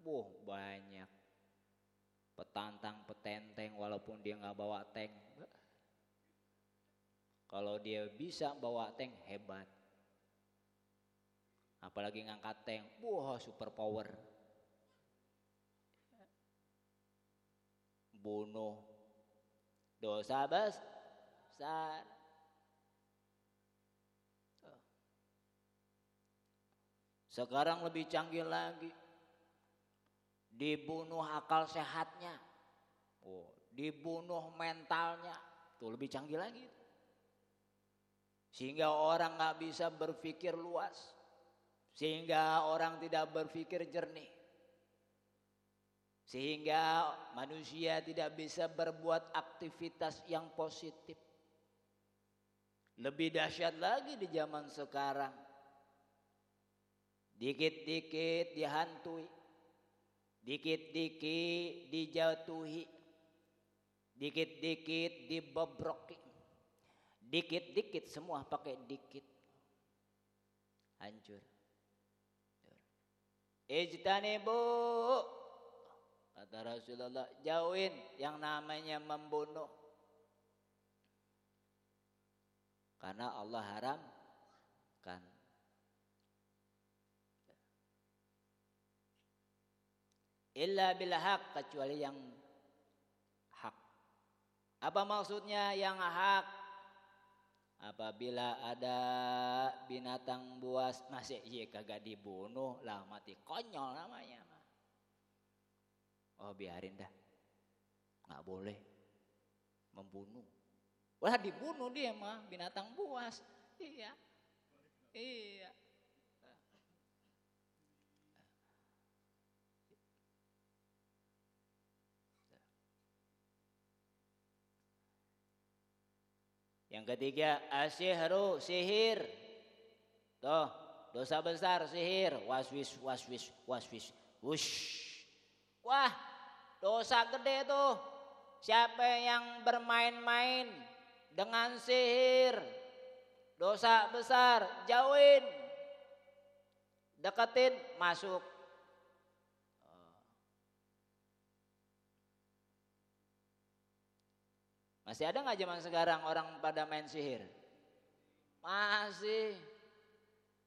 Buh banyak. Petantang, petenteng walaupun dia nggak bawa tank. Kalau dia bisa bawa tank hebat. Apalagi ngangkat tank, wah super power. Bunuh dosa besar. Sekarang lebih canggih lagi. Dibunuh akal sehatnya. Oh, dibunuh mentalnya. Tuh lebih canggih lagi. Sehingga orang nggak bisa berpikir luas. Sehingga orang tidak berpikir jernih. Sehingga manusia tidak bisa berbuat aktivitas yang positif. Lebih dahsyat lagi di zaman sekarang. Dikit-dikit dihantui. Dikit-dikit dijatuhi. Dikit-dikit dibobroki. Dikit-dikit semua pakai dikit. Hancur. Ijtanibu kata Rasulullah jauhin yang namanya membunuh. Karena Allah haramkan. Illa bil haq kecuali yang hak. Apa maksudnya yang hak? Apabila ada binatang buas masih iya kagak dibunuh lah mati konyol namanya. Oh biarin dah. nggak boleh membunuh. Wah dibunuh dia mah binatang buas. Iya. Iya. Yang ketiga, asyihru sihir. Tuh, dosa besar sihir. Waswis, waswis, waswis. Wush. Wah, dosa gede tuh. Siapa yang bermain-main dengan sihir? Dosa besar, jauhin. Deketin, masuk. Masih ada nggak zaman sekarang orang pada main sihir? Masih.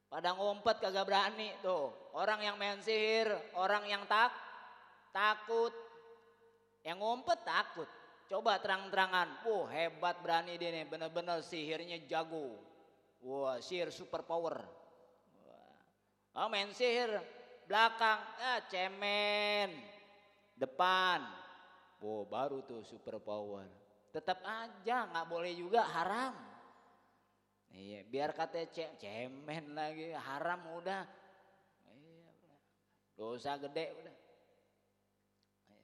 Pada ngumpet kagak berani tuh. Orang yang main sihir, orang yang tak takut. Yang ngumpet takut. Coba terang-terangan. Wah hebat berani dia nih. Bener-bener sihirnya jago. Wah sihir super power. Oh main sihir. Belakang. Ah, cemen. Depan. Wah baru tuh super power tetap aja nggak boleh juga haram. Iya, biar kata cemen lagi haram udah. Iya, dosa gede udah. Iya.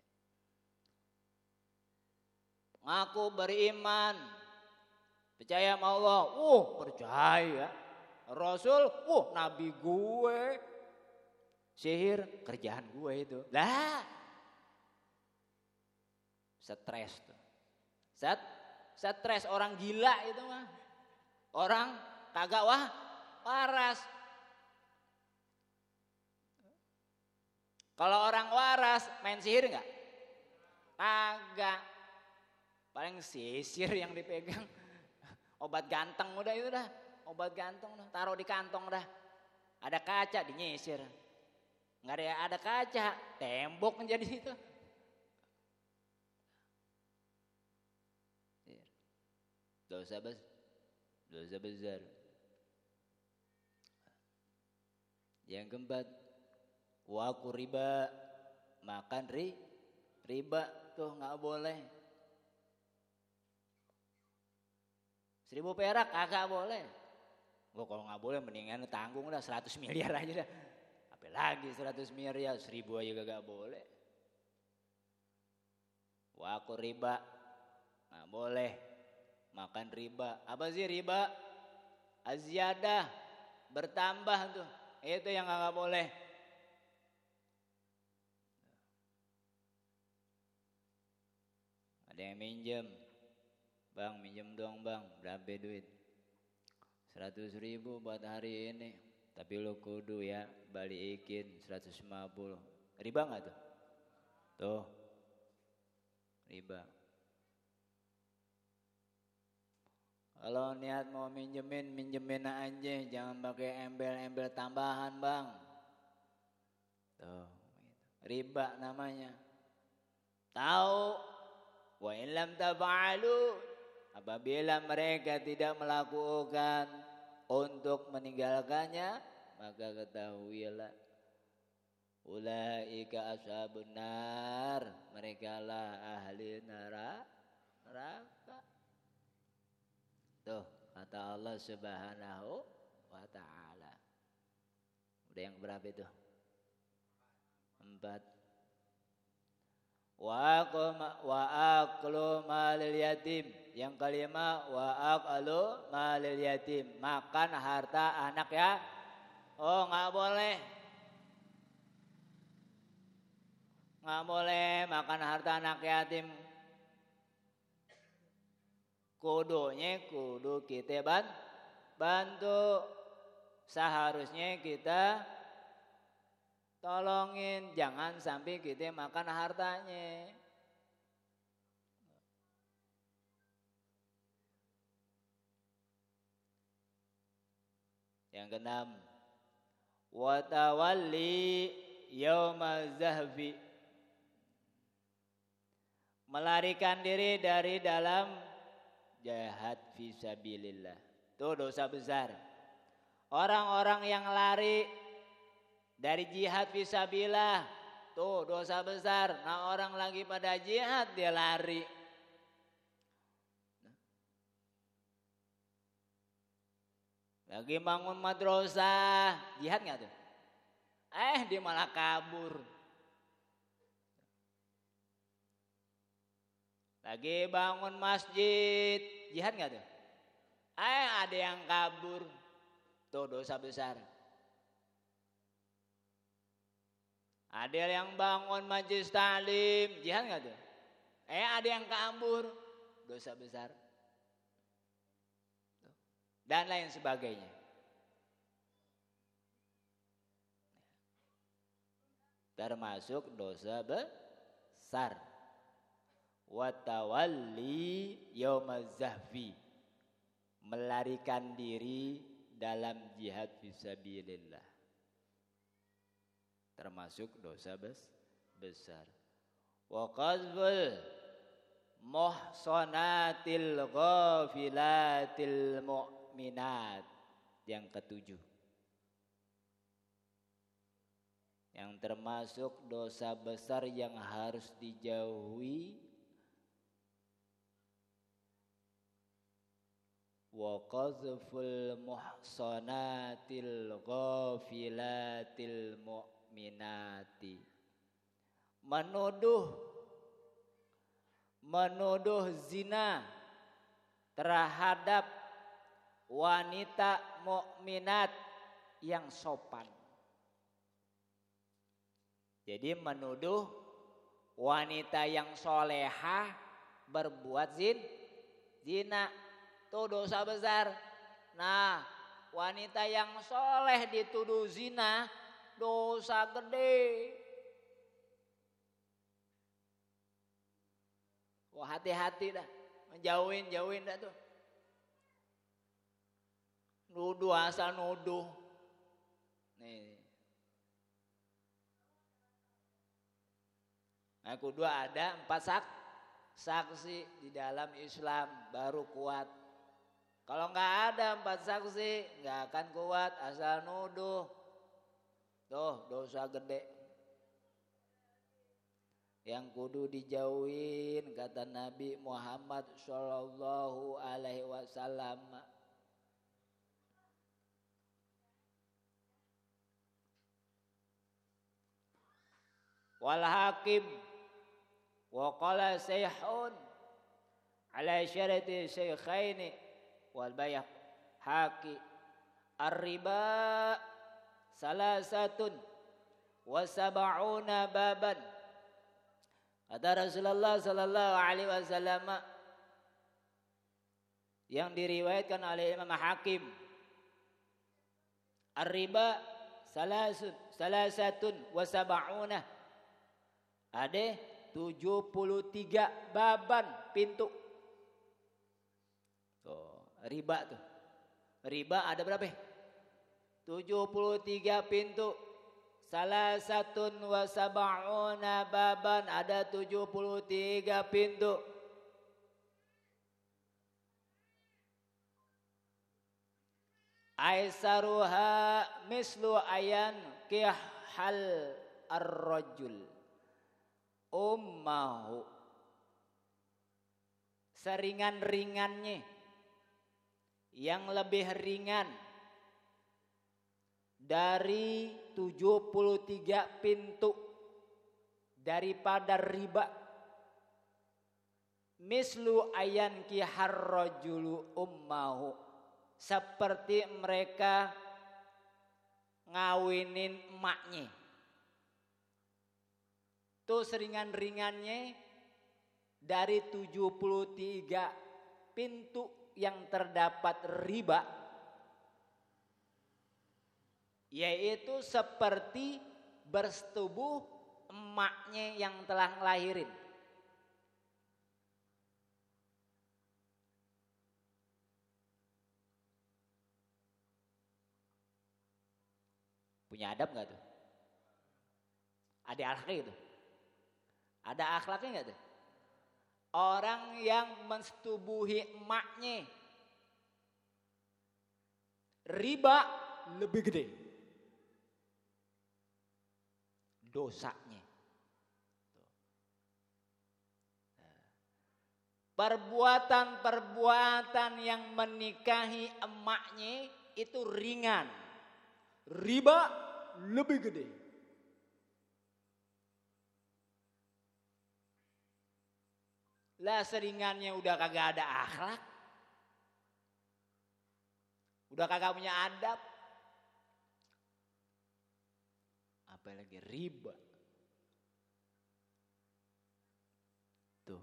Ngaku beriman, percaya sama Allah, uh percaya. Rasul, uh nabi gue, sihir kerjaan gue itu. Lah, stres tuh. Set, stres orang gila itu mah. Orang kagak wah waras. Kalau orang waras main sihir enggak? Kagak. Paling sisir yang dipegang. Obat ganteng udah itu dah. Obat gantung dah. Taruh di kantong dah. Ada kaca dinyisir. Enggak ada ada kaca, tembok menjadi itu. Dosa besar dosa besar. Yang keempat waku riba. Makan ri riba tuh nggak boleh. Seribu perak agak boleh. Gua kalau nggak boleh mendingan tanggung lah 100 miliar aja dah. Apa lagi 100 miliar seribu aja gak boleh. Waku riba nggak boleh makan riba. Apa sih riba? Aziyadah, bertambah tuh. Itu yang nggak boleh. Ada yang minjem. Bang, minjem dong bang. Berapa duit? 100 ribu buat hari ini. Tapi lo kudu ya balikin 150. Riba nggak tuh? Tuh. Riba. Kalau niat mau minjemin, minjemin aja, jangan pakai embel-embel tambahan bang. Tuh, gitu. riba namanya. Tahu, wa ilam tafa'alu, apabila mereka tidak melakukan untuk meninggalkannya, maka ketahuilah Ulaika ashabun nar, mereka lah ahli neraka. Tuh kata Allah Subhanahu wa taala. Udah yang berapa itu? Empat. Wa wa aklu malil yatim. Yang kelima wa aklu malil yatim. Makan harta anak ya. Oh nggak boleh. Nggak boleh makan harta anak yatim kudunya kudu kita ban, bantu. Seharusnya kita tolongin jangan sampai kita makan hartanya. Yang keenam watawalli yauma zahfi. Melarikan diri dari dalam jihad fisabilillah. Itu dosa besar. Orang-orang yang lari dari jihad fisabilillah, tuh dosa besar. Nah orang lagi pada jihad dia lari. Lagi bangun madrasah, jihad nggak tuh? Eh dia malah kabur. Lagi bangun masjid, jihad nggak tuh? Eh ada yang kabur. Tuh dosa besar. Ada yang bangun majlis talim, jihad nggak tuh? Eh ada yang kabur, dosa besar. Dan lain sebagainya. Termasuk dosa besar. Watawalli yaumazahfi. Melarikan diri dalam jihad fisabilillah termasuk dosa bes besar. Wa qazful muhsanatil ghafilatil mu'minat yang ketujuh. Yang termasuk dosa besar yang harus dijauhi qazful muhsanatil ghafilatil mu'minat minati menuduh menuduh zina terhadap wanita mukminat yang sopan. Jadi menuduh wanita yang soleha berbuat zin, zina itu dosa besar. Nah, wanita yang soleh dituduh zina dosa gede. Wah hati-hati dah, menjauhin jauhin dah tuh. Nuduh asal nuduh. Nih. Nah, kedua ada empat sak saksi di dalam Islam baru kuat. Kalau nggak ada empat saksi nggak akan kuat asal nuduh. Tuh dosa gede. Yang kudu dijauhin kata Nabi Muhammad Shallallahu Alaihi Wasallam. Wal hakim wa qala sayhun ala syarati syaykhaini wal bayak haki. Ar-riba salasatun wa sab'una baban. Kata Rasulullah sallallahu alaihi wasallam yang diriwayatkan oleh Imam Hakim Ar-riba salasun salasatun wa sab'una. Ada 73 baban pintu riba tuh. Riba ada berapa? 73 pintu. Salah satu wa baban. Ada 73 pintu. Aisaruha mislu ayan kihal ar-rajul. Ummahu. Seringan-ringannya yang lebih ringan dari 73 pintu daripada riba. Mislu ayan ki harrajulu ummahu. Seperti mereka ngawinin emaknya. Tuh seringan-ringannya dari 73 pintu yang terdapat riba yaitu seperti bersetubuh emaknya yang telah ngelahirin. Punya adab nggak tuh? Ada akhlaknya gitu? Ada akhlaknya nggak tuh? Orang yang mensetubuhi emaknya riba lebih gede. dosanya. Perbuatan-perbuatan yang menikahi emaknya itu ringan. Riba lebih gede. Lah seringannya udah kagak ada akhlak. Udah kagak punya adab. Apalagi riba. Tuh.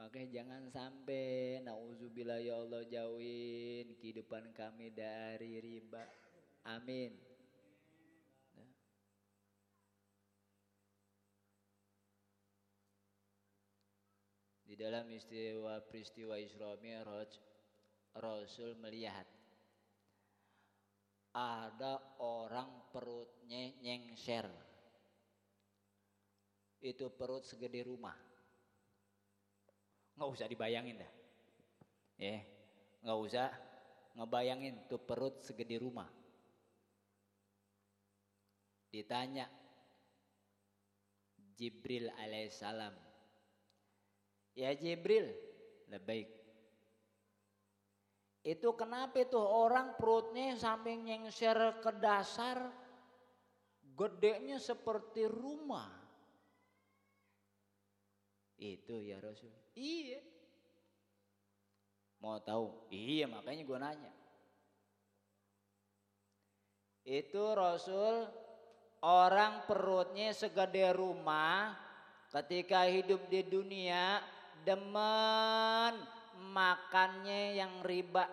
Makanya jangan sampai nauzubillah ya Allah jauhin kehidupan kami dari riba. Amin. Di dalam istiwa peristiwa Isra Mi'raj Rasul melihat ada orang perutnya nyengser. Itu perut segede rumah. Nggak usah dibayangin dah. Ya, nggak usah ngebayangin tuh perut segede rumah. Ditanya Jibril alaihissalam. Ya Jibril, lebih Itu kenapa itu orang perutnya sampai nyengser ke dasar gedenya seperti rumah. Itu ya Rasul. Iya. Mau tahu? Iya makanya gue nanya. Itu Rasul orang perutnya segede rumah ketika hidup di dunia demen makannya yang riba.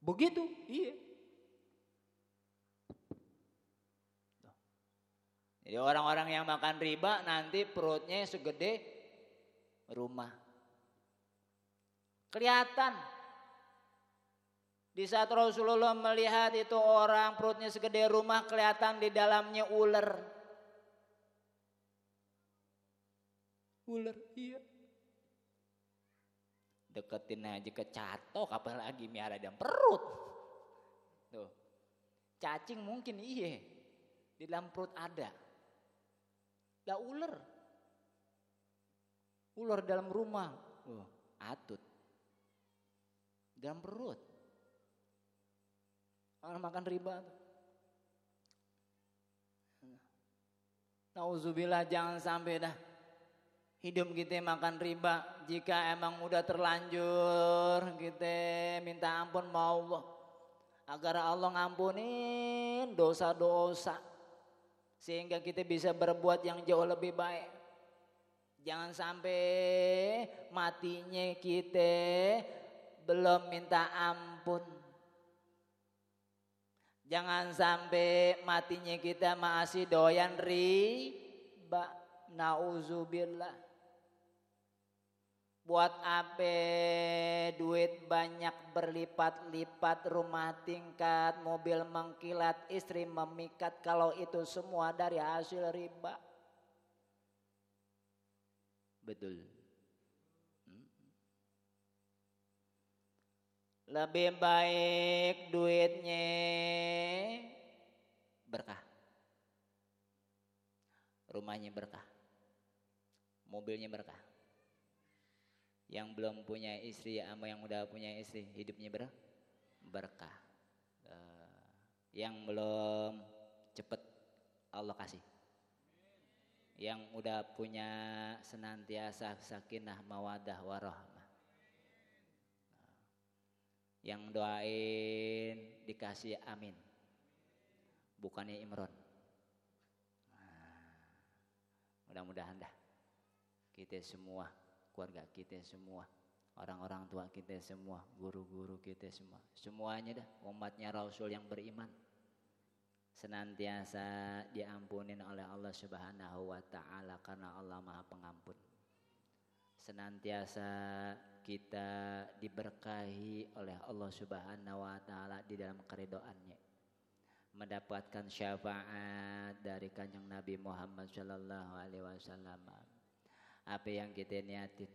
Begitu, iya. Jadi orang-orang yang makan riba nanti perutnya segede rumah. Kelihatan. Di saat Rasulullah melihat itu orang perutnya segede rumah kelihatan di dalamnya ular. Ular, iya. Deketin aja ke catok apalagi miara dan perut. Tuh. Cacing mungkin iya. Di dalam perut ada. Lah ular. Ular dalam rumah. Oh, atut. Dalam perut. Orang makan riba. Nauzubillah jangan sampai dah. Hidup kita makan riba. Jika emang udah terlanjur kita minta ampun mau Allah. Agar Allah ngampunin dosa-dosa sehingga kita bisa berbuat yang jauh lebih baik. Jangan sampai matinya kita belum minta ampun. Jangan sampai matinya kita masih doyan riba. Nauzubillah. Buat apa duit banyak berlipat-lipat, rumah tingkat, mobil mengkilat, istri memikat kalau itu semua dari hasil riba. Betul. Hmm. Lebih baik duitnya berkah. Rumahnya berkah. Mobilnya berkah yang belum punya istri sama yang udah punya istri hidupnya ber berkah. Uh, yang belum cepet Allah kasih. Yang udah punya senantiasa sakinah mawadah warahmah yang doain dikasih amin. Bukannya Imron. Nah, mudah-mudahan dah. Kita semua keluarga kita semua, orang-orang tua kita semua, guru-guru kita semua, semuanya dah umatnya Rasul yang beriman senantiasa diampunin oleh Allah Subhanahu wa taala karena Allah Maha Pengampun. Senantiasa kita diberkahi oleh Allah Subhanahu wa taala di dalam keridoannya. Mendapatkan syafaat dari Kanjeng Nabi Muhammad sallallahu alaihi wasallam apa yang kita niatin,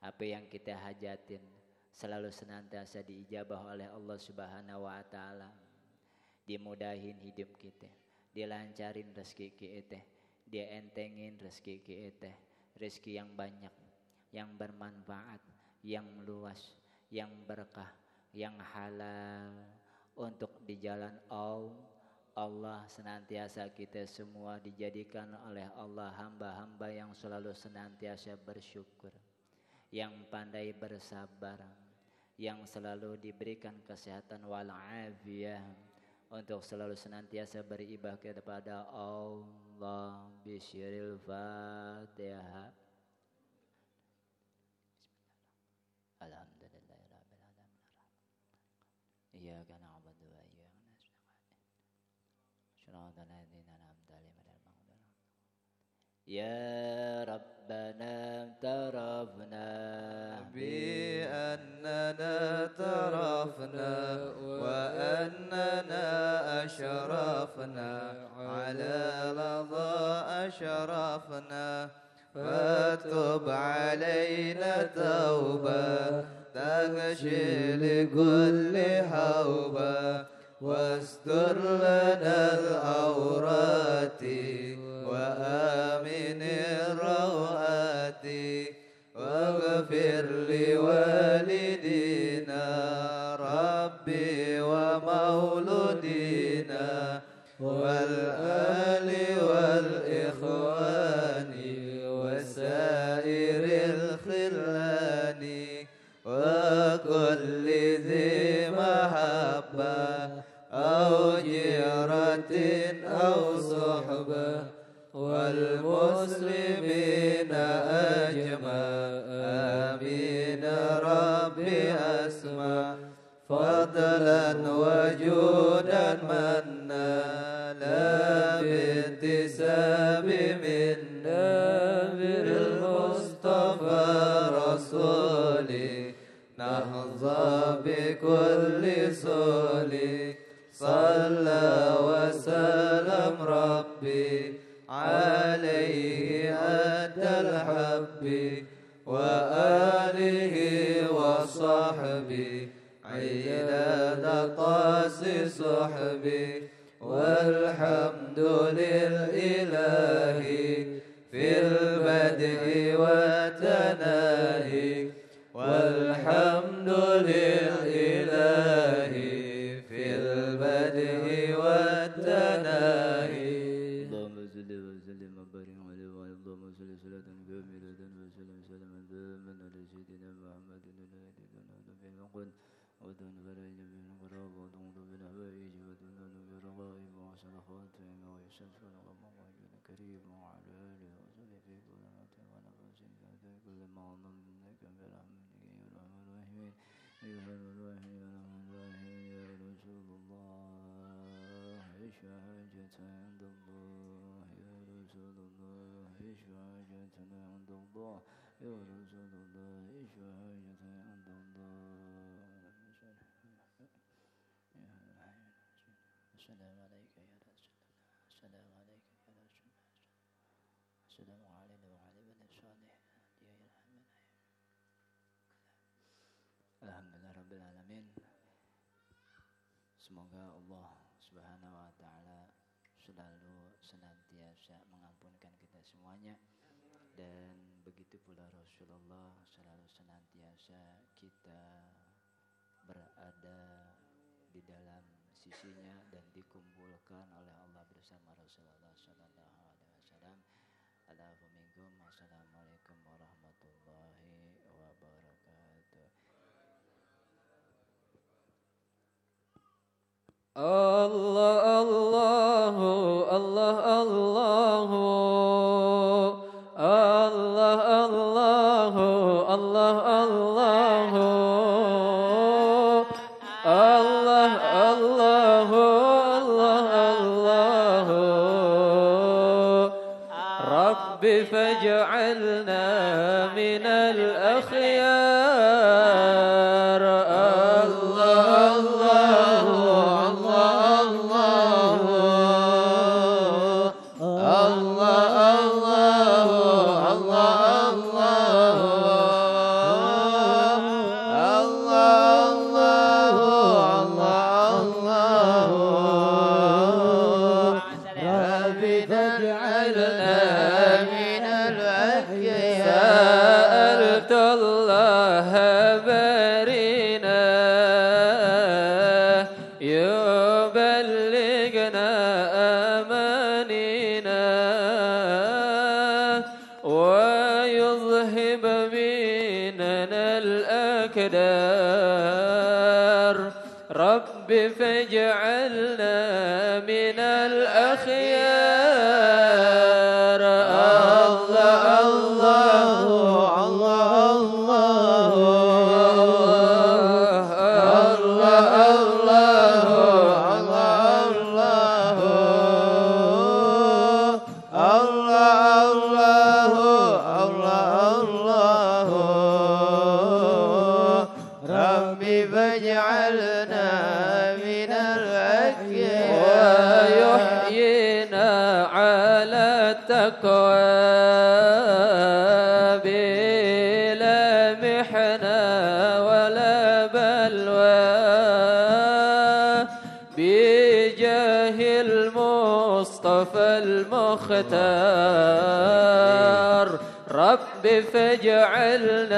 apa yang kita hajatin selalu senantiasa diijabah oleh Allah Subhanahu wa taala. Dimudahin hidup kita, dilancarin rezeki kita, dia entengin rezeki kita, rezeki yang banyak, yang bermanfaat, yang luas, yang berkah, yang halal untuk di jalan Allah Allah senantiasa kita semua dijadikan oleh Allah hamba-hamba yang selalu senantiasa bersyukur. yang pandai bersabar, yang selalu diberikan kesehatan walafiat untuk selalu senantiasa beribadah kepada Allah. Bisyiril fatihah Alhamdulillahirrahmanirrahim. Iyaka na'budu صراط الذين أنعمت عليهم غير المغضوب يا ربنا اعترفنا بأننا اعترفنا وأننا أشرفنا على لظى أشرفنا. فاتب علينا توبة تغشي لكل هوبة. واستر لنا العورات وآمن الروآت واغفر لوالدينا ربي ومولودينا والآل أو صحبة والمسلمين أجمع آمين. ربي أسمع. فضلا وجودا منا. لا بانتساب منا بالمصطفى رسولي نحظى بكل سولي صلى ربي عليه أدى الحب وآله وصحبه عداد قاس صحبي والحمد للإله في البدء والتناهي. عند الله يا رسول الله اشفع حاجتنا عند الله السلام عليك يا رسول الله السلام عليك يا رسول الله السلام علينا وعلى من الصالح يا رحمن Alhamdulillah Rabbil Alamin Semoga Allah Subhanahu Wa Ta'ala Selalu senantiasa mengampunkan kita semuanya Dan Pula Rasulullah selalu senantiasa kita berada di dalam sisinya dan dikumpulkan oleh Allah bersama Rasulullah Sallallahu Alaihi Wasallam. Alhamdulillah. Assalamualaikum warahmatullahi wabarakatuh. Allah, Allah, Allah, Allah. المختار رب فاجعلنا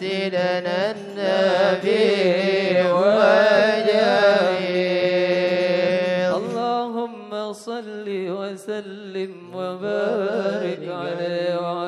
سيدنا النبي وجميل. اللهم صل وسلم وبارك عليه وعلى